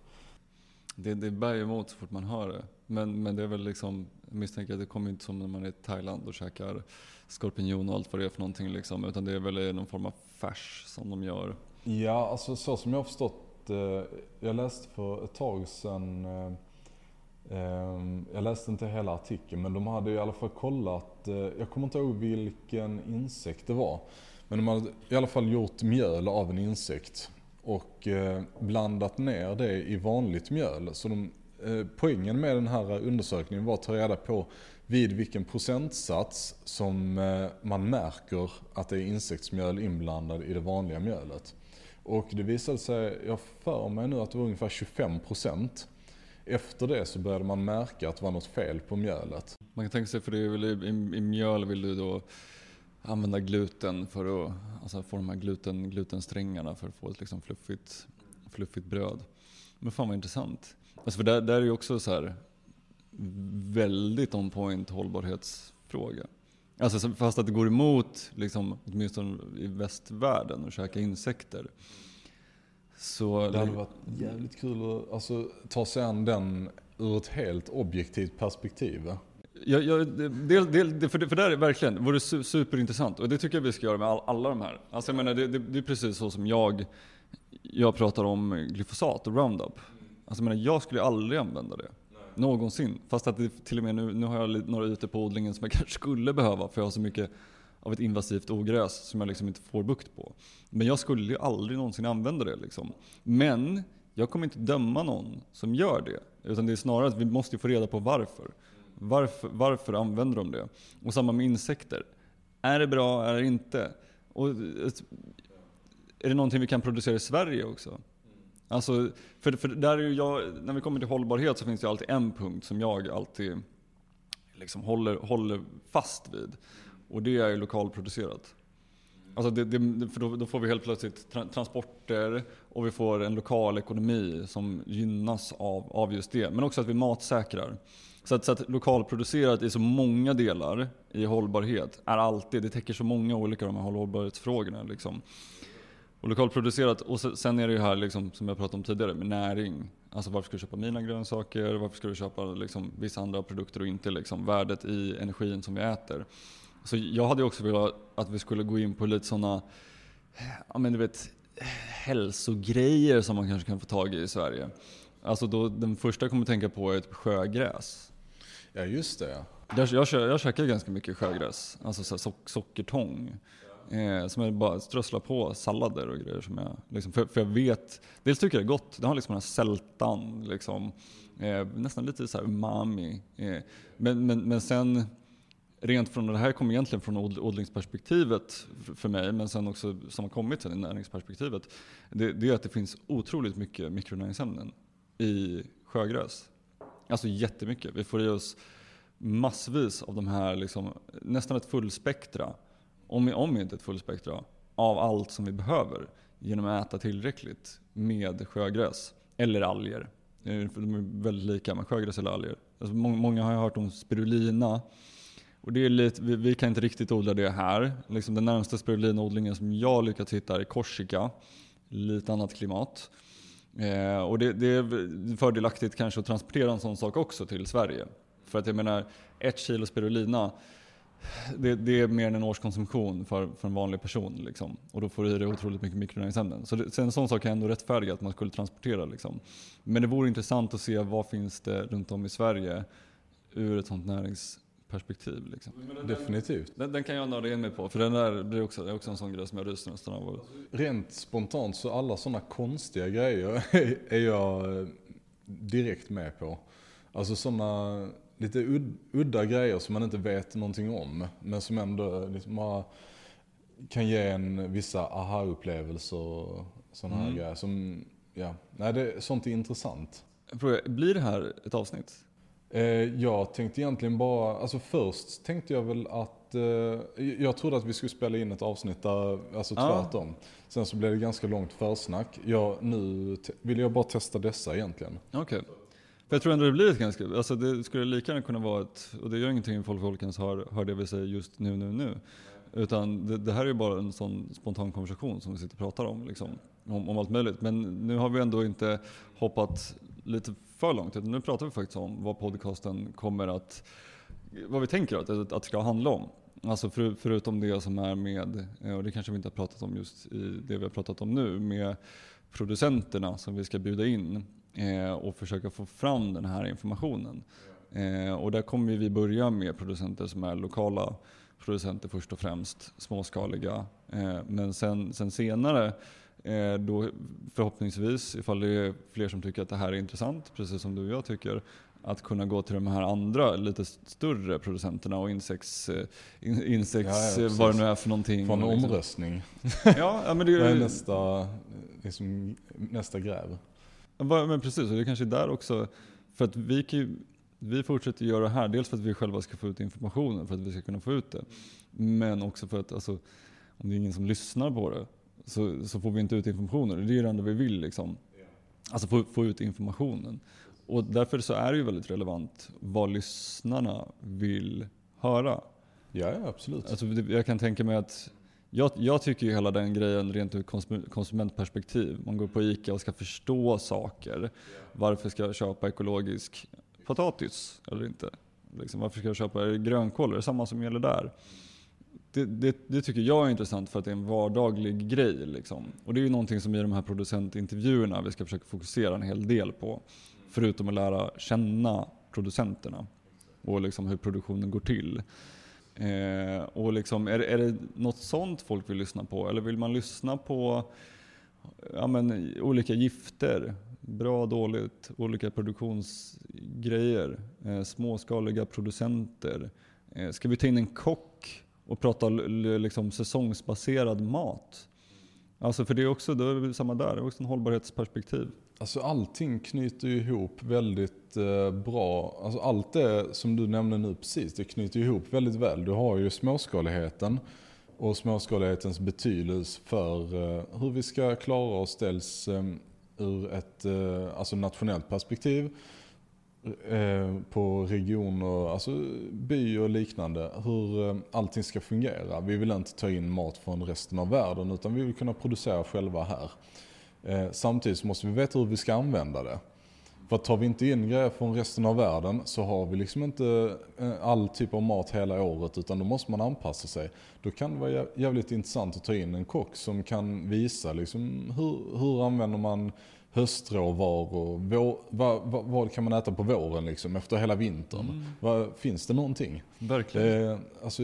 Det, det bär ju emot så fort man hör det. Men, men det är väl liksom, jag misstänker att det kommer inte som när man är i Thailand och käkar skorpion och allt vad det är för någonting liksom. Utan det är väl någon form av färs som de gör. Ja, alltså så som jag har förstått eh, Jag läste för ett tag sedan eh, ehm, Jag läste inte hela artikeln men de hade i alla fall kollat eh, Jag kommer inte ihåg vilken insekt det var. Men de hade i alla fall gjort mjöl av en insekt och eh, blandat ner det i vanligt mjöl. Så de, eh, poängen med den här undersökningen var att ta reda på vid vilken procentsats som eh, man märker att det är insektsmjöl inblandad i det vanliga mjölet. Och det visade sig, jag för mig nu att det var ungefär 25%. Efter det så började man märka att det var något fel på mjölet. Man kan tänka sig, för det är väl i, i, i mjöl vill du då använda gluten för att alltså få de här gluten, glutensträngarna för att få ett liksom fluffigt, fluffigt bröd. Men fan vad intressant. Alltså för där, där är ju också så här väldigt on point hållbarhetsfråga. Alltså så- fast att det går emot, liksom, åtminstone i västvärlden, att käka insekter. Så Det hade varit jävligt kul att alltså, ta sig an den ur ett helt objektivt perspektiv. Jag, jag, det, det, det, för, det, för det är verkligen, vore su, superintressant och det tycker jag vi ska göra med all, alla de här. Alltså jag menar, det, det, det är precis så som jag, jag pratar om glyfosat och Roundup. Alltså jag menar, jag skulle aldrig använda det. Någonsin. Fast att det till och med nu, nu har jag några ute på odlingen som jag kanske skulle behöva för jag har så mycket av ett invasivt ogräs som jag liksom inte får bukt på. Men jag skulle ju aldrig någonsin använda det liksom. Men jag kommer inte döma någon som gör det. Utan det är snarare att vi måste få reda på varför. Varför, varför använder de det? Och samma med insekter. Är det bra, är det inte? Och, eh, är det någonting vi kan producera i Sverige också? Alltså, för, för där är jag, när vi kommer till hållbarhet så finns det alltid en punkt som jag alltid liksom håller, håller fast vid. Och det är ju lokalproducerat. Alltså det, det, för då, då, får vi helt plötsligt tra transporter och vi får en lokal ekonomi som gynnas av, av just det. Men också att vi matsäkrar. Så att, så att lokalproducerat i så många delar i hållbarhet är alltid, det täcker så många olika de här hållbarhetsfrågorna. Liksom. Och lokalproducerat, och sen är det ju här liksom, som jag pratade om tidigare med näring. Alltså varför ska du köpa mina grönsaker? Varför ska du köpa liksom, vissa andra produkter och inte liksom, värdet i energin som vi äter? Så jag hade också velat att vi skulle gå in på lite sådana, ja men du vet, hälsogrejer som man kanske kan få tag i i Sverige. Alltså då, den första jag kommer tänka på är ett sjögräs. Ja just det. Jag, jag, jag käkar ganska mycket sjögräs, alltså så sock, sockertång. Eh, som jag bara strösslar på sallader och grejer. Som jag, liksom, för, för jag vet, dels tycker jag det är gott, det har liksom den här sältan, liksom, eh, nästan lite så umami. Eh, men, men, men sen rent från, det här kommer egentligen från odlingsperspektivet för mig, men sen också som har kommit till näringsperspektivet. Det, det är att det finns otroligt mycket mikronäringsämnen i sjögräs. Alltså jättemycket. Vi får i oss massvis av de här, liksom, nästan ett fullspektra, om, om inte ett fullspektra, av allt som vi behöver genom att äta tillräckligt med sjögräs. Eller alger. Eh, de är väldigt lika med sjögräs eller alger. Alltså många har hört om spirulina. Och det är lite, vi, vi, kan inte riktigt odla det här. Liksom den närmsta spirulinodlingen som jag lyckats hitta är Korsika. Lite annat klimat. Eh, och det, det, är fördelaktigt kanske att transportera en sån sak också till Sverige. För att jag menar, ett kilo spirulina, det, det är mer än en årskonsumtion för, för en vanlig person. Liksom. Och då får du i dig otroligt mycket mikronäringsämnen. Så, det, så en sån sak kan ändå rättfärdiga att man skulle transportera. Liksom. Men det vore intressant att se vad finns det runt om i Sverige ur ett sånt näringsperspektiv. Liksom. Definitivt. Den, den, kan jag nörda in mig på, för den där, är också, är också en sån grej som jag ryser nästan av. Rent spontant så alla sådana konstiga grejer är jag direkt med på. Alltså sådana lite ud, udda grejer som man inte vet någonting om. Men som ändå liksom bara kan ge en vissa aha-upplevelser och sådana mm. här grejer. Som, ja, nej, det, sånt är intressant. Fråga, blir det här ett avsnitt? Eh, jag tänkte egentligen bara, alltså först tänkte jag väl att, eh, jag trodde att vi skulle spela in ett avsnitt där, alltså tvärtom. Ah. Sen så blev det ganska långt försnack. Ja, nu vill jag bara testa dessa egentligen. Okej. Okay. För jag tror ändå det blir ett ganska, alltså det skulle lika gärna kunna vara ett, och det gör ingenting om folk, folkens hör, hör det vi säger just nu, nu, nu. Utan det, det här är ju bara en sån spontan konversation som vi sitter och pratar om, liksom, om, om allt möjligt. Men nu har vi ändå inte hoppat lite för långt, utan nu pratar vi faktiskt om vad podcasten kommer att, vad vi tänker att, att det ska handla om. Alltså för, förutom det som är med, eh, och det kanske vi inte har pratat om just i det vi har pratat om nu, med producenterna som vi ska bjuda in eh, och försöka få fram den här informationen. Eh, och där kommer vi börja med producenter som är lokala producenter först och främst, småskaliga. Eh, men sen, sen senare eh, då förhoppningsvis, ifall det är fler som tycker att det här är intressant, precis som du och jag tycker, att kunna gå till de här andra lite större producenterna och insekts, eh, insekts ja, ja, vad det nu är för någonting. Få en omröstning. ja, ja, men det, är nästa, liksom, nästa gräv. Men precis, och det kanske är där också, för att vi, kan, vi fortsätter göra det här, dels för att vi själva ska få ut informationen, för att vi ska kunna få ut det. Men också för att alltså, om det är ingen som lyssnar på det så, så får vi inte ut informationen. Det är det enda vi vill. Liksom. Alltså få, få ut informationen. Och därför så är det ju väldigt relevant vad lyssnarna vill höra. Ja, absolut. Alltså, jag kan tänka mig att jag, jag, tycker ju hela den grejen rent ur konsumentperspektiv. Man går på ICA och ska förstå saker. Varför ska jag köpa ekologisk potatis eller inte? Liksom, varför ska jag köpa grönkål? Är det samma som gäller där? Det, det, det, tycker jag är intressant för att det är en vardaglig grej. Liksom. Och det är ju någonting som i de här producentintervjuerna vi ska försöka fokusera en hel del på. Förutom att lära känna producenterna och liksom hur produktionen går till. Eh, och liksom, är, är det något sånt folk vill lyssna på? Eller vill man lyssna på ja, men, olika gifter? Bra, dåligt, olika produktionsgrejer, eh, småskaliga producenter. Eh, ska vi ta in en kock och prata liksom, säsongsbaserad mat? Alltså för det är också, det är samma där, det är också en hållbarhetsperspektiv. Alltså allting knyter ju ihop väldigt eh, bra. Alltså allt det som du nämnde nu precis, det knyter ihop väldigt väl. Du har ju småskaligheten och småskalighetens betydelse för eh, hur vi ska klara oss dels eh, ur ett eh, alltså nationellt perspektiv eh, på regioner, alltså by och liknande. Hur eh, allting ska fungera. Vi vill inte ta in mat från resten av världen utan vi vill kunna producera själva här. Eh, samtidigt så måste vi veta hur vi ska använda det. För tar vi inte in grejer från resten av världen så har vi liksom inte eh, all typ av mat hela året utan då måste man anpassa sig. Då kan det vara jävligt intressant att ta in en kock som kan visa liksom hur, hur använder man höstråvaror, vår, vad, vad, vad, kan man äta på våren liksom efter hela vintern? Mm. Vad, finns det någonting? Verkligen. Eh, alltså,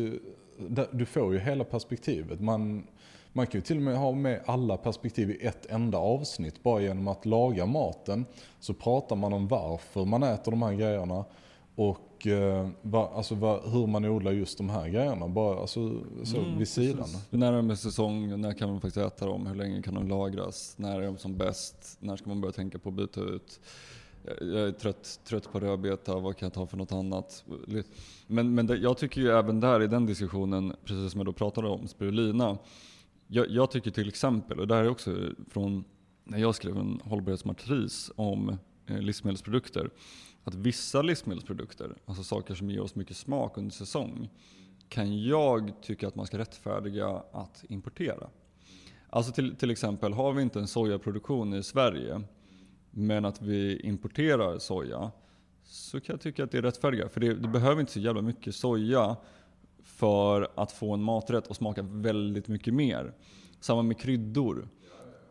du får ju hela perspektivet. Man, man kan ju till och med ha med alla perspektiv i ett enda avsnitt. Bara genom att laga maten så pratar man om varför man äter de här grejerna och eh, va, alltså va, hur man odlar just de här grejerna. Bara alltså, så mm, vid sidan. Precis. När är de säsong? När kan man faktiskt äta dem? Hur länge kan de lagras? När är de som bäst? När ska man börja tänka på att byta ut? jag är trött, trött på rödbeta, vad kan jag ta för något annat? Men, men det, jag tycker ju även där i den diskussionen, precis som jag då pratade om spirulina, jag, jag, tycker till exempel, och det här är också från när jag skrev en hållbarhetsmatris om eh, livsmedelsprodukter, att vissa livsmedelsprodukter, alltså saker som ger oss mycket smak under säsong, kan jag tycka att man ska rättfärdiga att importera. Alltså till, till exempel, har vi inte en sojaproduktion i Sverige, men att vi importerar soja, så kan jag tycka att det är rättfärdiga. För det, det behöver inte så jävla mycket soja för att få en maträtt att smaka väldigt mycket mer. Samma med kryddor.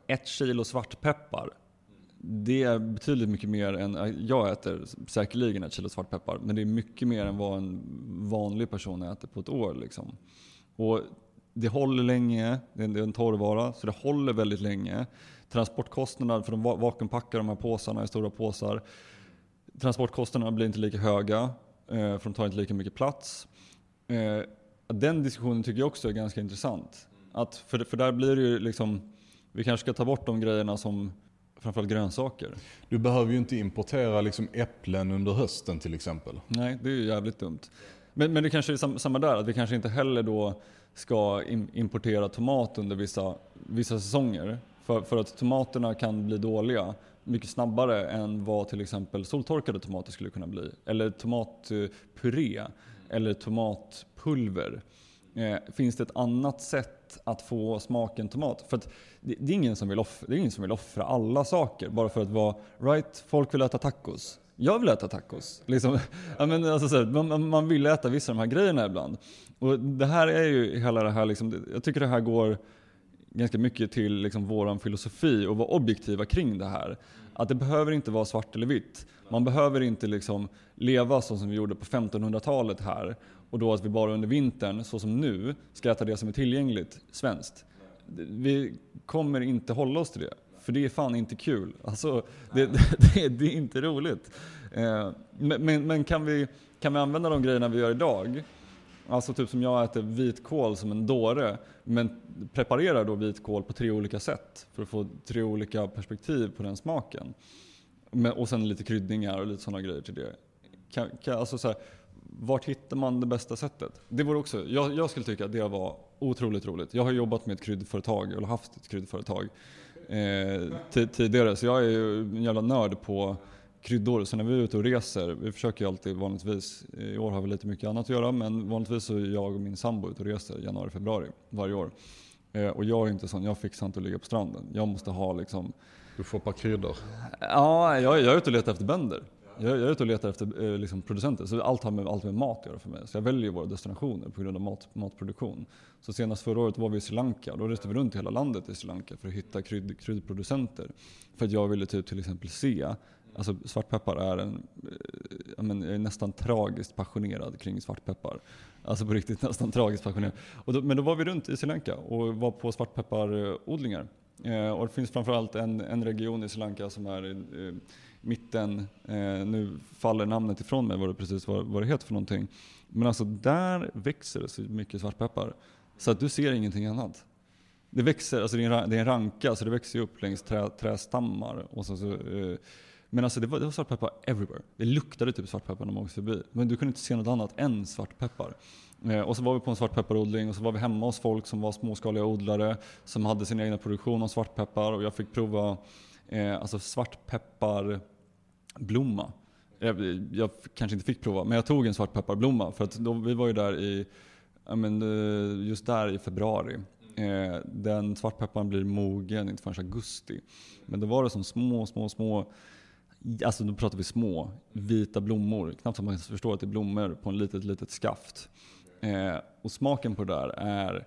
Ett kilo svartpeppar. Det är betydligt mycket mer än, jag äter säkerligen ett kilo svartpeppar, men det är mycket mer än vad en vanlig person äter på ett år. Liksom. Och det håller länge, det är en torrvara, så det håller väldigt länge. Transportkostnaderna, för de vakuumpackar de här påsarna i stora påsar. Transportkostnaderna blir inte lika höga, eh, för de tar inte lika mycket plats. Eh, den diskussionen tycker jag också är ganska intressant. Att för, för där blir det ju liksom, vi kanske ska ta bort de grejerna som framförallt grönsaker. Du behöver ju inte importera liksom äpplen under hösten till exempel. Nej, det är ju jävligt dumt. Men, men det kanske är samma där, att vi kanske inte heller då ska importera tomat under vissa, vissa säsonger. För, för att tomaterna kan bli dåliga mycket snabbare än vad till exempel soltorkade tomater skulle kunna bli. Eller tomatpuré eller tomatpulver. Eh, finns det ett annat sätt att få smaken tomat? För det, det, är ingen som vill offra, det är ingen som vill offra alla saker bara för att vara right, folk vill äta tacos. Jag vill äta tacos. Liksom, ja, men alltså, så här, man, man, vill äta vissa av de här grejerna ibland. Och det här är ju hela det här, liksom, jag tycker det här går ganska mycket till liksom vår filosofi och vara objektiva kring det här. Att det behöver inte vara svart eller vitt. Man behöver inte liksom leva så som vi gjorde på 1500-talet här och då att vi bara under vintern, så som nu, ska äta det som är tillgängligt svenskt. Vi kommer inte hålla oss till det. För det är fan inte kul. Alltså, det, det, det är inte roligt. Eh, men, men, kan, vi, kan vi använda de grejerna vi gör idag Alltså typ som jag äter vitkål som en dåre, men preparerar då vitkål på tre olika sätt för att få tre olika perspektiv på den smaken och sen lite kryddningar och lite sådana grejer till det. Kan, kan, alltså så här, vart hittar man det bästa sättet? Det vore också, jag, jag skulle tycka att det var otroligt roligt. Jag har jobbat med ett kryddföretag, eller haft ett kryddföretag eh, tidigare, så jag är ju en jävla nörd på kryddor. Så när vi är ute och reser, vi försöker ju alltid vanligtvis, i år har vi lite mycket annat att göra, men vanligtvis så är jag och min sambo ute och reser januari, februari varje år. Eh, och jag är inte sån, jag fixar inte att ligga på stranden. Jag måste ha liksom... Du får ett par kryddor? Ja, jag, jag är ute och letar efter bönder. Jag, jag är ute och letar efter eh, liksom, producenter. Så allt har med, allt med mat att göra för mig. Så jag väljer våra destinationer på grund av mat, matproduktion. Så senast förra året var vi i Sri Lanka. och Då reste vi runt i hela landet i Sri Lanka för att hitta krydd, kryddproducenter. För att jag ville typ till exempel se Alltså svartpeppar är en, eh, jag, men, jag är nästan tragiskt passionerad kring svartpeppar. Alltså på riktigt nästan tragiskt passionerad. Då, men då var vi runt i Sri Lanka och var på svartpepparodlingar. Eh, och det finns framförallt en, en region i Sri Lanka som är i eh, mitten, eh, nu faller namnet ifrån mig vad det precis vad, vad det heter för någonting. Men alltså där växer det så mycket svartpeppar så att du ser ingenting annat. Det växer, alltså det är en, det är en ranka så det växer upp längs trä, trästammar. Och så, så eh, men alltså det var, det var svartpeppar everywhere. Det luktade typ svartpeppar när man åkte förbi. Men du kunde inte se något annat än svartpeppar. Eh, och så var vi på en svartpepparodling och så var vi hemma hos folk som var småskaliga odlare som hade sin egna produktion av svartpeppar och jag fick prova eh, alltså svartpepparblomma. Jag, jag, kanske inte fick prova, men jag tog en svartpepparblomma för att då, vi var ju där i, men, eh, just där i februari. Eh, den svartpepparn blir mogen inte förrän augusti. Men då var det som små, små, små Alltså då pratar vi små, vita blommor. Knappt så man förstår att det är blommor på en litet, litet skaft. Eh, och smaken på det där är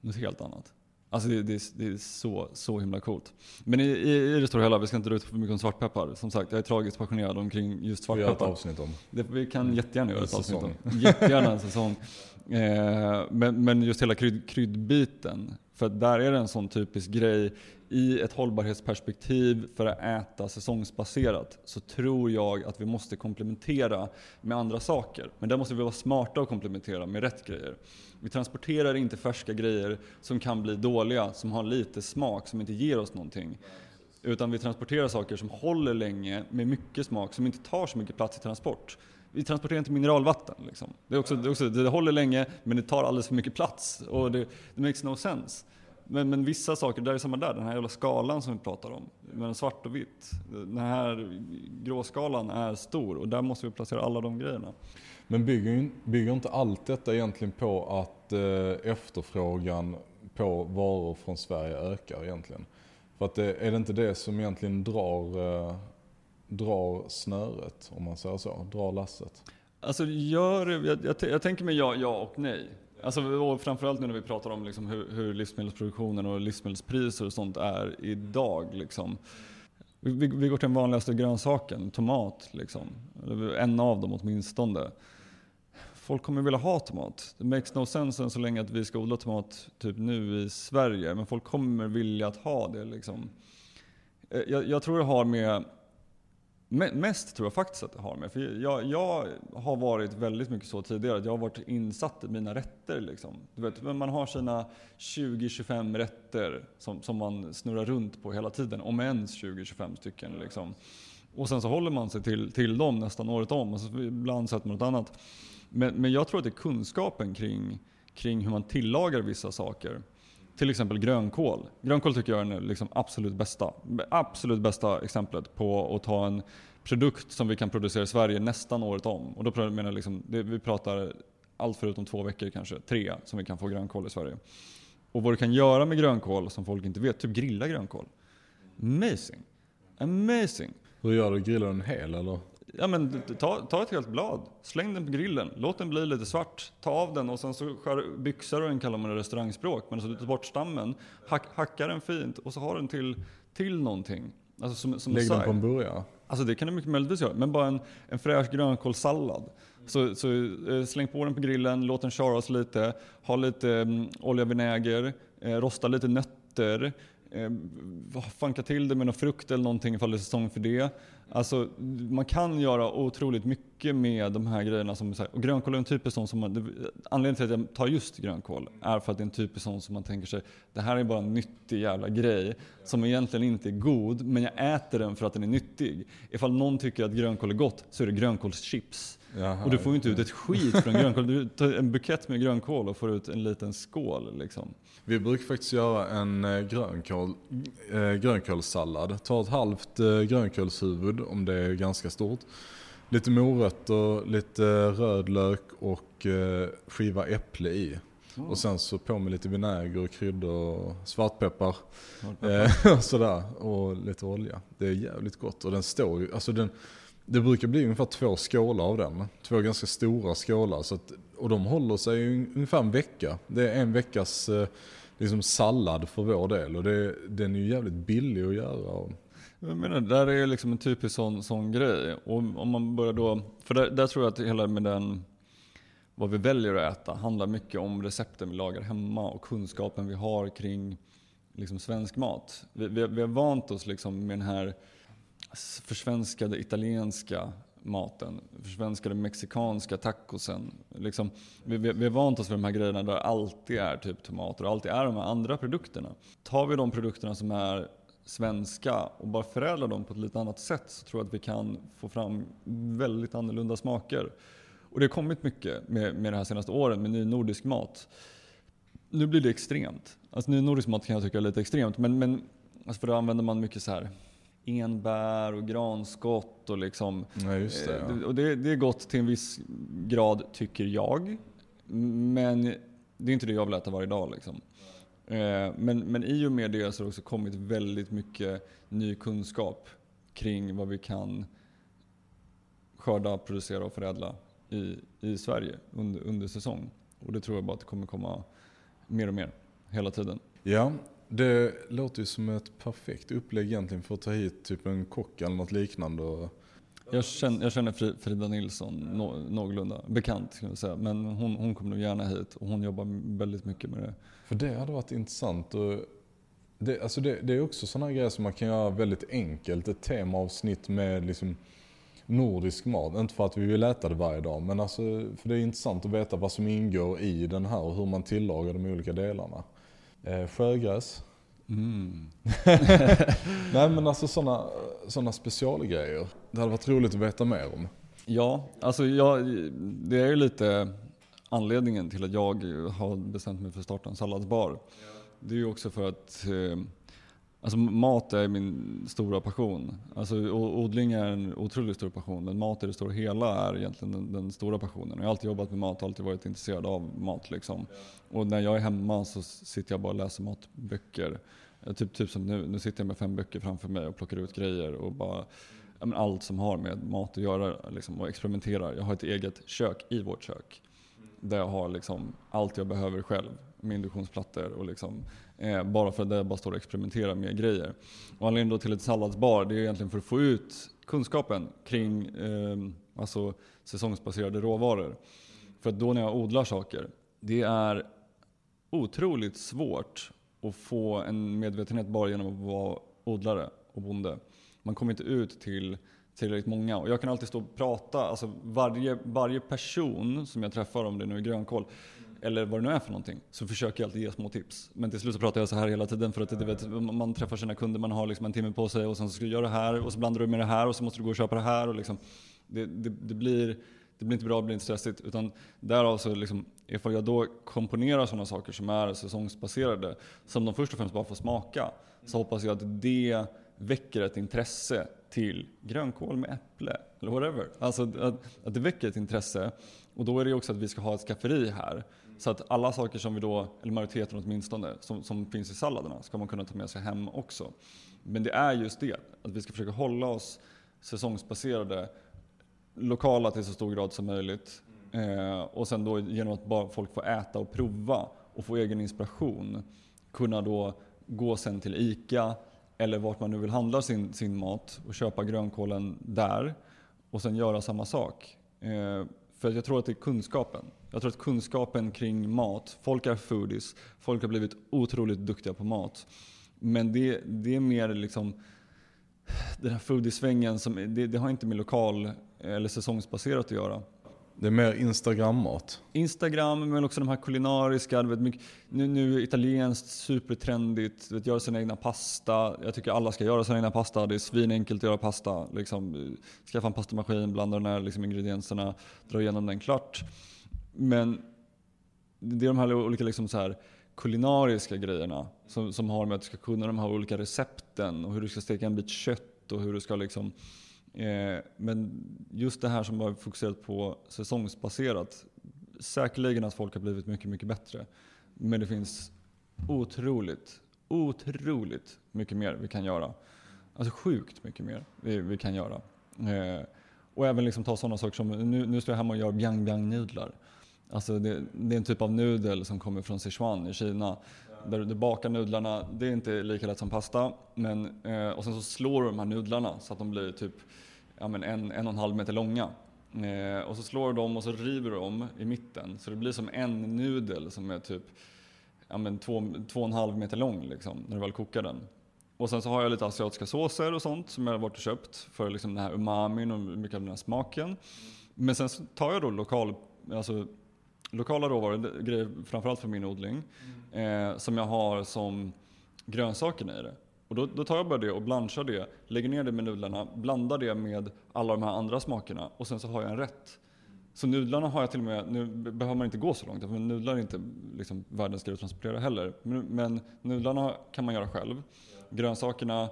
något helt annat. Alltså det, det, det, är så, så himla coolt. Men i, i, i det stora hela, vi ska inte dra ut för mycket om svartpeppar. Som sagt, jag är tragiskt passionerad omkring just svartpeppar. Vi gör ett avsnitt om. Det, vi kan jättegärna göra ett avsnitt om. Jättegärna en säsong. Eh, men, men just hela krydd, kryddbiten. För där är det en sån typisk grej i ett hållbarhetsperspektiv för att äta säsongsbaserat så tror jag att vi måste komplementera med andra saker. Men där måste vi vara smarta och komplementera med rätt grejer. Vi transporterar inte färska grejer som kan bli dåliga, som har lite smak, som inte ger oss någonting. Utan vi transporterar saker som håller länge med mycket smak, som inte tar så mycket plats i transport. Vi transporterar inte mineralvatten. Liksom. Det, är också, det, är också, det håller länge men det tar alldeles för mycket plats och det, det makes no sense. Men, men vissa saker, det är samma där, den här jävla skalan som vi pratar om. mellan svart och vitt. Den här gråskalan är stor och där måste vi placera alla de grejerna. Men bygger, bygger inte allt detta egentligen på att eh, efterfrågan på varor från Sverige ökar egentligen? För att det, är det inte det som egentligen drar, eh, drar snöret, om man säger så? Drar lasset? Alltså, gör, jag, jag, jag tänker mig ja, ja och nej. Alltså, framförallt nu när vi pratar om liksom hur, hur, livsmedelsproduktionen och livsmedelspriser och sånt är idag. Liksom. Vi, vi, går till den vanligaste grönsaken, tomat. Liksom. En av dem åtminstone. Folk kommer vilja ha tomat. Det makes no sense än så länge att vi ska odla tomat typ nu i Sverige. Men folk kommer vilja att ha det. Liksom. Eh, jag, jag tror det har med Mest tror jag faktiskt att det har med. För jag, jag, har varit väldigt mycket så tidigare att jag har varit insatt i mina rätter. Liksom. Du vet, man har sina 20-25 rätter som, som man snurrar runt på hela tiden. Om ens 20-25 stycken. Liksom. Och sen så håller man sig till, till dem nästan året om. Och så ibland sätter man något annat. Men, men jag tror att det är kunskapen kring, kring hur man tillagar vissa saker till exempel grönkål. Grönkål tycker jag är den liksom absolut, bästa, absolut bästa exemplet på att ta en produkt som vi kan producera i Sverige nästan året om. Och då menar jag liksom, det, vi pratar allt förutom två veckor kanske, tre som vi kan få grönkål i Sverige. Och vad du kan göra med grönkål som folk inte vet, typ grilla grönkål. Amazing! Amazing! Hur gör du? Grillar du den hel eller? Ja men ta, ta ett helt blad, släng den på grillen, låt den bli lite svart, ta av den och sen så skär, byxar du den kallar man det restaurangspråk. Men så du tar bort stammen, hack, hackar den fint och så har den till, till någonting. Alltså som, som Lägg den på en burgare? Alltså det kan du mycket möjligtvis göra, men bara en, en fräsch grönkålssallad. Så, så eh, släng på den på grillen, låt den charas lite, ha lite um, olja, vinäger, eh, rosta lite nötter, Ehm, fanka till det med någon frukt eller någonting ifall det är säsong för det. Alltså, man kan göra otroligt mycket med de här grejerna. Som, och grönkål är en typisk sån som man, anledningen till att jag tar just grönkål är för att det är en typisk sån som man tänker sig, det här är bara en nyttig jävla grej som egentligen inte är god, men jag äter den för att den är nyttig. Ifall någon tycker att grönkål är gott så är det grönkålschips. Jaha, och du får ju inte ut ett skit från grönkål. Du tar en bukett med grönkål och får ut en liten skål. Liksom. Vi brukar faktiskt göra en eh, grönkål, äh, grönkålssallad. Ta ett halvt äh, grönkålshuvud om det är ganska stort. Lite morötter, lite rödlök och skiva äpple i. Mm. Och sen så på med lite vinäger, kryddor och svartpeppar. svartpeppar. och sådär. Och lite olja. Det är jävligt gott. Och den står ju, alltså den, det brukar bli ungefär två skålar av den. Två ganska stora skålar. Så att, och de håller sig ungefär en vecka. Det är en veckas eh, liksom sallad för vår del. Och det, den är ju jävligt billig att göra. Jag menar, där är liksom en typisk sån, sån grej. Och om man börjar då, för där, där tror jag att hela med den, vad vi väljer att äta handlar mycket om recepten vi lagar hemma och kunskapen vi har kring liksom svensk mat. Vi, vi, vi har vant oss liksom med den här försvenskade italienska maten, försvenskade mexikanska tacosen. Liksom, vi, vi, vi har vant oss vid de här grejerna där det alltid är typ tomater och alltid är de här andra produkterna. Tar vi de produkterna som är svenska och bara förädlar dem på ett lite annat sätt så tror jag att vi kan få fram väldigt annorlunda smaker. Och det har kommit mycket med, med de här senaste åren med ny nordisk mat. Nu blir det extremt. Alltså ny nordisk mat kan jag tycka är lite extremt men, men alltså för då använder man mycket så här enbär och granskott och liksom. Ja, just det, ja. Eh, och det, det är gott till en viss grad tycker jag. Men det är inte det jag vill äta varje dag liksom. Eh, men, men i och med det så har det också kommit väldigt mycket ny kunskap kring vad vi kan skörda, producera och förädla i, i Sverige under, under säsong. Och det tror jag bara att det kommer komma mer och mer hela tiden. Ja, det låter ju som ett perfekt upplägg egentligen för att ta hit typ en kock eller något liknande. Jag känner, jag känner Frida Nilsson nå, någorlunda bekant kan jag säga. Men hon, hon kommer nog gärna hit och hon jobbar väldigt mycket med det. För det hade varit intressant. Och det, alltså det, det är också sådana grejer som man kan göra väldigt enkelt. Ett temaavsnitt med liksom nordisk mat. Inte för att vi vill äta det varje dag. Men alltså, för det är intressant att veta vad som ingår i den här och hur man tillagar de olika delarna. Eh, sjögräs. Mm. Nej men alltså sådana såna specialgrejer. Det hade varit roligt att veta mer om. Ja, alltså jag, det är ju lite anledningen till att jag har bestämt mig för att starta en salladsbar. Det är ju också för att eh, Alltså mat är min stora passion. Alltså odling är en otroligt stor passion men mat i det stora hela är egentligen den, den stora passionen. Jag har alltid jobbat med mat och alltid varit intresserad av mat. Liksom. Och när jag är hemma så sitter jag bara och läser matböcker. Eh, typ, typ som nu, nu sitter jag med fem böcker framför mig och plockar ut grejer och bara men, allt som har med mat att göra liksom, och experimenterar. Jag har ett eget kök i vårt kök. Där jag har liksom allt jag behöver själv med induktionsplattor och liksom, eh, bara för att jag bara står och experimenterar med grejer. Och anledningen till ett salladsbar det är egentligen för att få ut kunskapen kring eh, alltså säsongsbaserade råvaror. För att då när jag odlar saker, det är otroligt svårt att få en medvetenhet bara genom att vara odlare och bonde. Man kommer inte ut till tillräckligt många. Och jag kan alltid stå och prata, alltså varje, varje person som jag träffar, om det nu är grönkål, eller vad det nu är för någonting, så försöker jag alltid ge små tips. Men till slut så pratar jag så här hela tiden för att du vet, man träffar sina kunder, man har liksom en timme på sig och sen så ska du göra det här och så blandar du med det här och så måste du gå och köpa det här. Och liksom, det, det, det blir, det blir inte bra, det blir inte stressigt. Utan därav så liksom, ifall jag då komponerar sådana saker som är säsongsbaserade, som de först och främst bara får smaka, så hoppas jag att det väcker ett intresse till grönkål med äpple, eller whatever. Alltså att, att det väcker ett intresse. Och då är det också att vi ska ha ett skafferi här. Så att alla saker som vi då, eller majoriteten åtminstone, som, som finns i salladerna ska man kunna ta med sig hem också. Men det är just det, att vi ska försöka hålla oss säsongsbaserade, lokala till så stor grad som möjligt. Eh, och sen då genom att bara folk får äta och prova och få egen inspiration kunna då gå sen till ICA eller vart man nu vill handla sin, sin mat och köpa grönkålen där och sen göra samma sak. Eh, för jag tror att det är kunskapen. Jag tror att kunskapen kring mat, folk är foodies, folk har blivit otroligt duktiga på mat. Men det, det är mer liksom den här foodiesvängen, som, det, det har inte med lokal eller säsongsbaserat att göra. Det är mer Instagram-mat. Instagram, men också de här kulinariska. Vet, mycket, nu, nu italienskt, supertrendigt. Vet, göra sin egna pasta. Jag tycker alla ska göra sin egna pasta. Det är svinenkelt att göra pasta. Liksom, skaffa en pastamaskin, blanda de här liksom, ingredienserna, dra igenom den klart. Men det är de här olika liksom, så här, kulinariska grejerna som, som har med att du ska kunna de här olika recepten och hur du ska steka en bit kött och hur du ska liksom Eh, men just det här som har fokuserat på säsongsbaserat. Säkerligen att folk har blivit mycket, mycket bättre. Men det finns otroligt, otroligt mycket mer vi kan göra. Alltså sjukt mycket mer vi, vi kan göra. Eh, Och även liksom ta sådana saker som, nu, nu står jag hemma och gör biang biang nudlar. Alltså det, det, är en typ av nudel som kommer från Sichuan i Kina. Där du bakar nudlarna, det är inte lika lätt som pasta. Men, eh, och sen så slår du de här nudlarna så att de blir typ ja, men en, en och en halv meter långa. Eh, och så slår du dem och så river du dem i mitten. Så det blir som en nudel som är typ ja, men två, två och en halv meter lång liksom, när du väl kokar den. Och sen så har jag lite asiatiska såser och sånt som jag har varit och köpt för liksom den här umamin och mycket av den här smaken. Men sen så tar jag då lokal, alltså, lokala råvaror, grejer framförallt för min odling, eh, som jag har som grönsakerna i det. Och då, då tar jag bara det och blanchar det, lägger ner det med nudlarna, blandar det med alla de här andra smakerna och sen så har jag en rätt. Så nudlarna har jag till och med, nu behöver man inte gå så långt, för nudlar är inte liksom världens grej att transportera heller. Men, men nudlarna kan man göra själv. Grönsakerna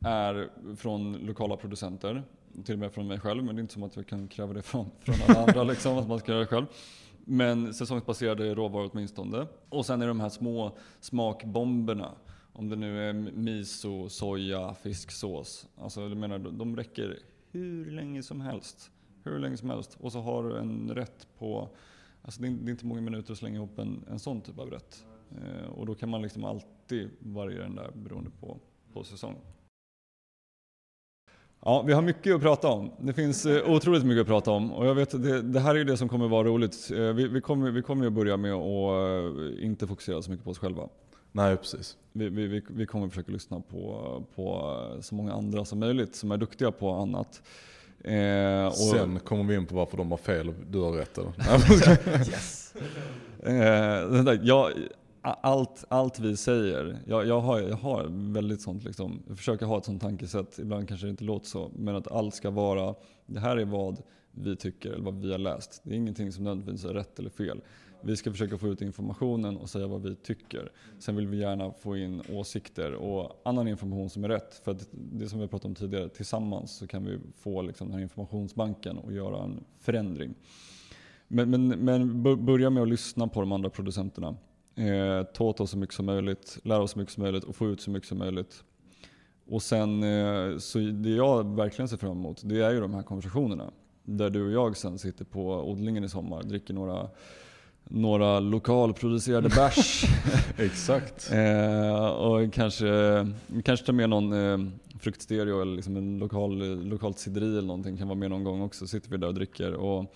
är från lokala producenter, till och med från mig själv, men det är inte som att vi kan kräva det från, från alla andra, liksom, att man ska göra det själv. Men säsongsbaserade råvaror åtminstone. Och sen är det de här små smakbomberna. Om det nu är miso, soja, fisksås. Alltså jag menar, de räcker hur länge som helst. Hur länge som helst. Och så har du en rätt på, alltså det är inte många minuter att slänga ihop en, en sån typ av rätt. Eh, och då kan man liksom alltid variera den där beroende på, på säsong. Ja, vi har mycket att prata om. Det finns eh, otroligt mycket att prata om och jag vet det, det här är det som kommer vara roligt. Eh, vi, vi, kommer, vi kommer ju börja med att eh, inte fokusera så mycket på oss själva. Nej, precis. Vi, vi, vi kommer försöka lyssna på, på så många andra som möjligt som är duktiga på annat. Eh, och, Sen kommer vi in på varför de har fel och du har rätt. Eller? yes. eh, där, jag, allt, allt vi säger, jag, jag, har, jag har väldigt sånt liksom, jag försöker ha ett sånt tankesätt, ibland kanske det inte låter så, men att allt ska vara, det här är vad vi tycker eller vad vi har läst. Det är ingenting som nödvändigtvis är rätt eller fel. Vi ska försöka få ut informationen och säga vad vi tycker. Sen vill vi gärna få in åsikter och annan information som är rätt. För att det som vi har pratat om tidigare, tillsammans så kan vi få liksom den här informationsbanken och göra en förändring. Men, men, men börja med att lyssna på de andra producenterna. Eh, ta åt oss så mycket som möjligt, lära oss så mycket som möjligt och få ut så mycket som möjligt. Och sen, eh, så det jag verkligen ser fram emot, det är ju de här konversationerna. Där du och jag sen sitter på odlingen i sommar, dricker några några lokalproducerade bärs. Exakt. eh, och kanske, kanske ta med någon eh, fruktstereo eller liksom en lokal, lokalt sideri eller någonting kan vara med någon gång också. Sitter vi där och dricker och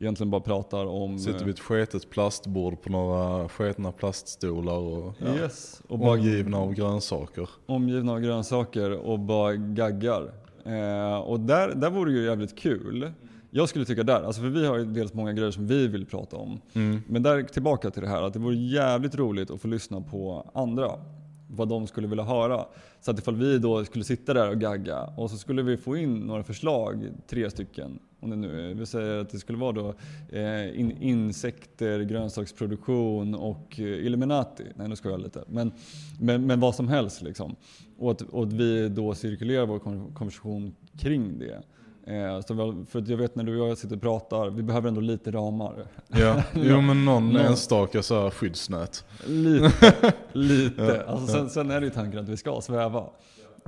egentligen bara pratar om... Sitter vid ett sketet plastbord på några sketna plaststolar och, ja, yes, och bara, omgivna av grönsaker. Omgivna av grönsaker och bara gaggar. Eh, och där, där vore det ju jävligt kul jag skulle tycka där, alltså för vi har ju dels många grejer som vi vill prata om. Mm. Men där tillbaka till det här att det vore jävligt roligt att få lyssna på andra. Vad de skulle vilja höra. Så att ifall vi då skulle sitta där och gagga och så skulle vi få in några förslag, tre stycken. Om det nu är, vi säger att det skulle vara då eh, in, insekter, grönsaksproduktion och eh, Illuminati. Nej nu ska jag lite. Men, men, men vad som helst liksom. Och att, och att vi då cirkulerar vår konversation kring det. Eh, för jag vet när du och jag sitter och pratar, vi behöver ändå lite ramar. Ja, jo men någon enstaka så här skyddsnät. Lite, lite. Alltså, sen, sen, är det ju tanken att vi ska sväva.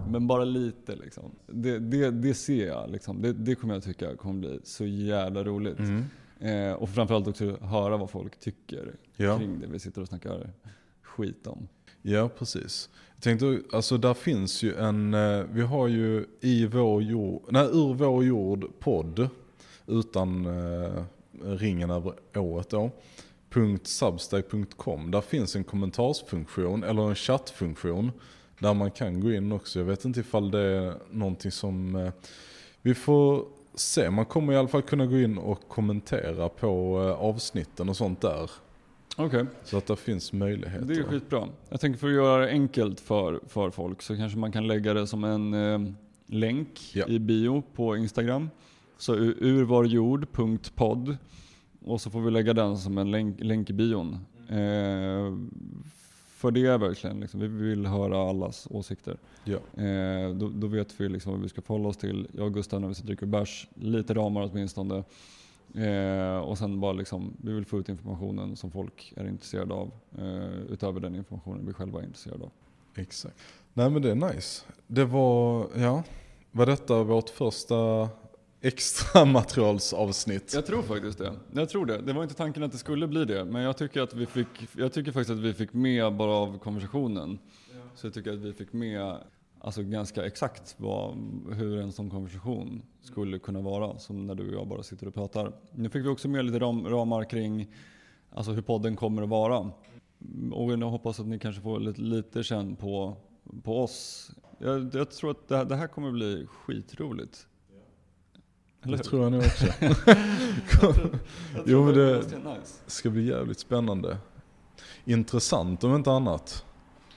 Men bara lite liksom. Det, det, det ser jag liksom. Det, det kommer jag tycka kommer bli så jävla roligt. Mm. Eh, och framförallt också höra vad folk tycker ja. kring det vi sitter och snackar skit om. Ja, precis. Jag tänkte, alltså där finns ju en, eh, vi har ju i vår jord, nej ur vår jord podd, utan eh, ringen över året då, .substack.com. Där finns en kommentarsfunktion, eller en chattfunktion, där man kan gå in också. Jag vet inte ifall det är någonting som, eh, vi får se. Man kommer i alla fall kunna gå in och kommentera på eh, avsnitten och sånt där. Okay. Så att det finns möjligheter. Det är skitbra. Jag tänker för att göra det enkelt för, för folk så kanske man kan lägga det som en eh, länk ja. i bio på Instagram. Så urvarjord.podd och så får vi lägga den som en länk, länk i bion. Eh, för det är verkligen, liksom, vi vill höra allas åsikter. Ja. Eh, då, då, vet vi liksom vad vi ska förhålla oss till. Jag och Gustav när vi sitter och dricker bärs, lite ramar åtminstone. Eh, och sen bara liksom, vi vill få ut informationen som folk är intresserade av. Eh, utöver den informationen vi själva är intresserade av. Exakt. Nej men det är nice. Det var, ja, var detta vårt första extra materialsavsnitt. Jag tror faktiskt det. Jag tror det. Det var inte tanken att det skulle bli det. Men jag tycker, att vi fick, jag tycker faktiskt att vi fick med bara av konversationen. Ja. Så jag tycker att vi fick med alltså ganska exakt vad, hur en sån konversation skulle kunna vara. Som när du och jag bara sitter och pratar. Nu fick vi också med lite ram, ramar kring alltså hur podden kommer att vara. Och jag hoppas att ni kanske får lite, lite känn på, på oss. Jag, jag tror att det här, det här kommer bli skitroligt. Det tror jag nog också. jo men det ska bli jävligt spännande. Intressant om inte annat.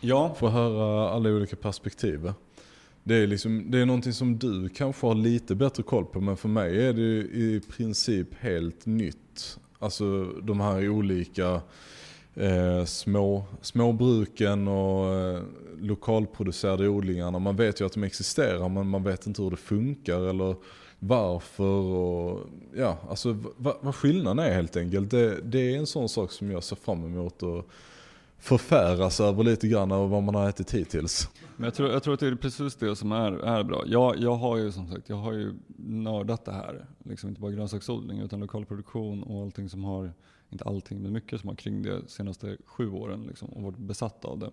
Ja. Få höra alla olika perspektiv. Det är, liksom, det är någonting som du kanske har lite bättre koll på men för mig är det i princip helt nytt. Alltså de här olika eh, små, småbruken och eh, lokalproducerade odlingarna. Man vet ju att de existerar men man vet inte hur det funkar eller varför och ja, alltså vad, vad skillnaden är helt enkelt. Det, det är en sån sak som jag ser fram emot att förfäras över lite grann av vad man har ätit hittills. Men jag tror, jag tror att det är precis det som är, är bra. Jag, jag har ju som sagt, jag har ju nördat det här. Liksom inte bara grönsaksodling utan lokalproduktion och allting som har, inte allting men mycket som har kring det senaste sju åren liksom, och varit besatt av det.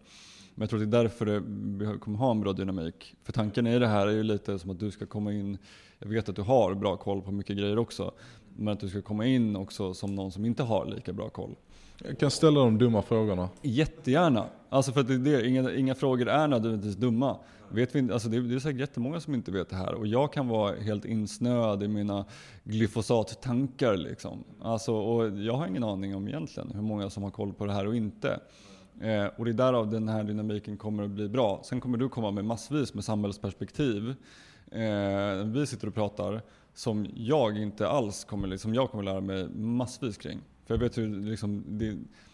Men jag tror att det är därför det, vi kommer ha en bra dynamik. För tanken i det här är ju lite som att du ska komma in, jag vet att du har bra koll på mycket grejer också, men att du ska komma in också som någon som inte har lika bra koll. Jag kan ställa de dumma frågorna. Jättegärna. Alltså för att det, det, inga, inga frågor är nödvändigtvis dumma. Vet vi, alltså det, det är säkert jättemånga som inte vet det här och jag kan vara helt insnöad i mina glyfosattankar. Liksom. Alltså, och jag har ingen aning om egentligen hur många som har koll på det här och inte. Eh, och det är därav den här dynamiken kommer att bli bra. Sen kommer du komma med massvis med samhällsperspektiv. Eh, vi sitter och pratar som jag inte alls kommer, liksom, jag kommer lära mig massvis kring. För jag vet hur liksom,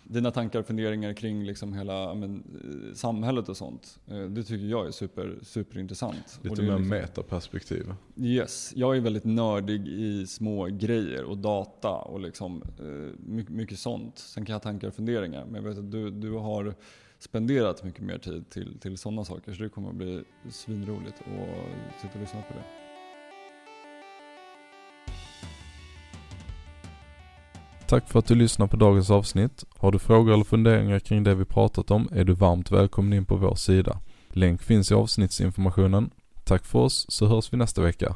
dina tankar och funderingar kring liksom hela men, eh, samhället och sånt. Eh, det tycker jag är super, superintressant. Lite mer liksom, metaperspektiv. Yes, jag är väldigt nördig i små grejer och data och liksom, eh, mycket, mycket sånt. Sen kan jag ha tankar och funderingar. Men jag vet att du, du har spenderat mycket mer tid till, till sådana saker. Så det kommer att bli svinroligt att sitta och lyssna på det. Tack för att du lyssnar på dagens avsnitt. Har du frågor eller funderingar kring det vi pratat om är du varmt välkommen in på vår sida. Länk finns i avsnittsinformationen. Tack för oss så hörs vi nästa vecka.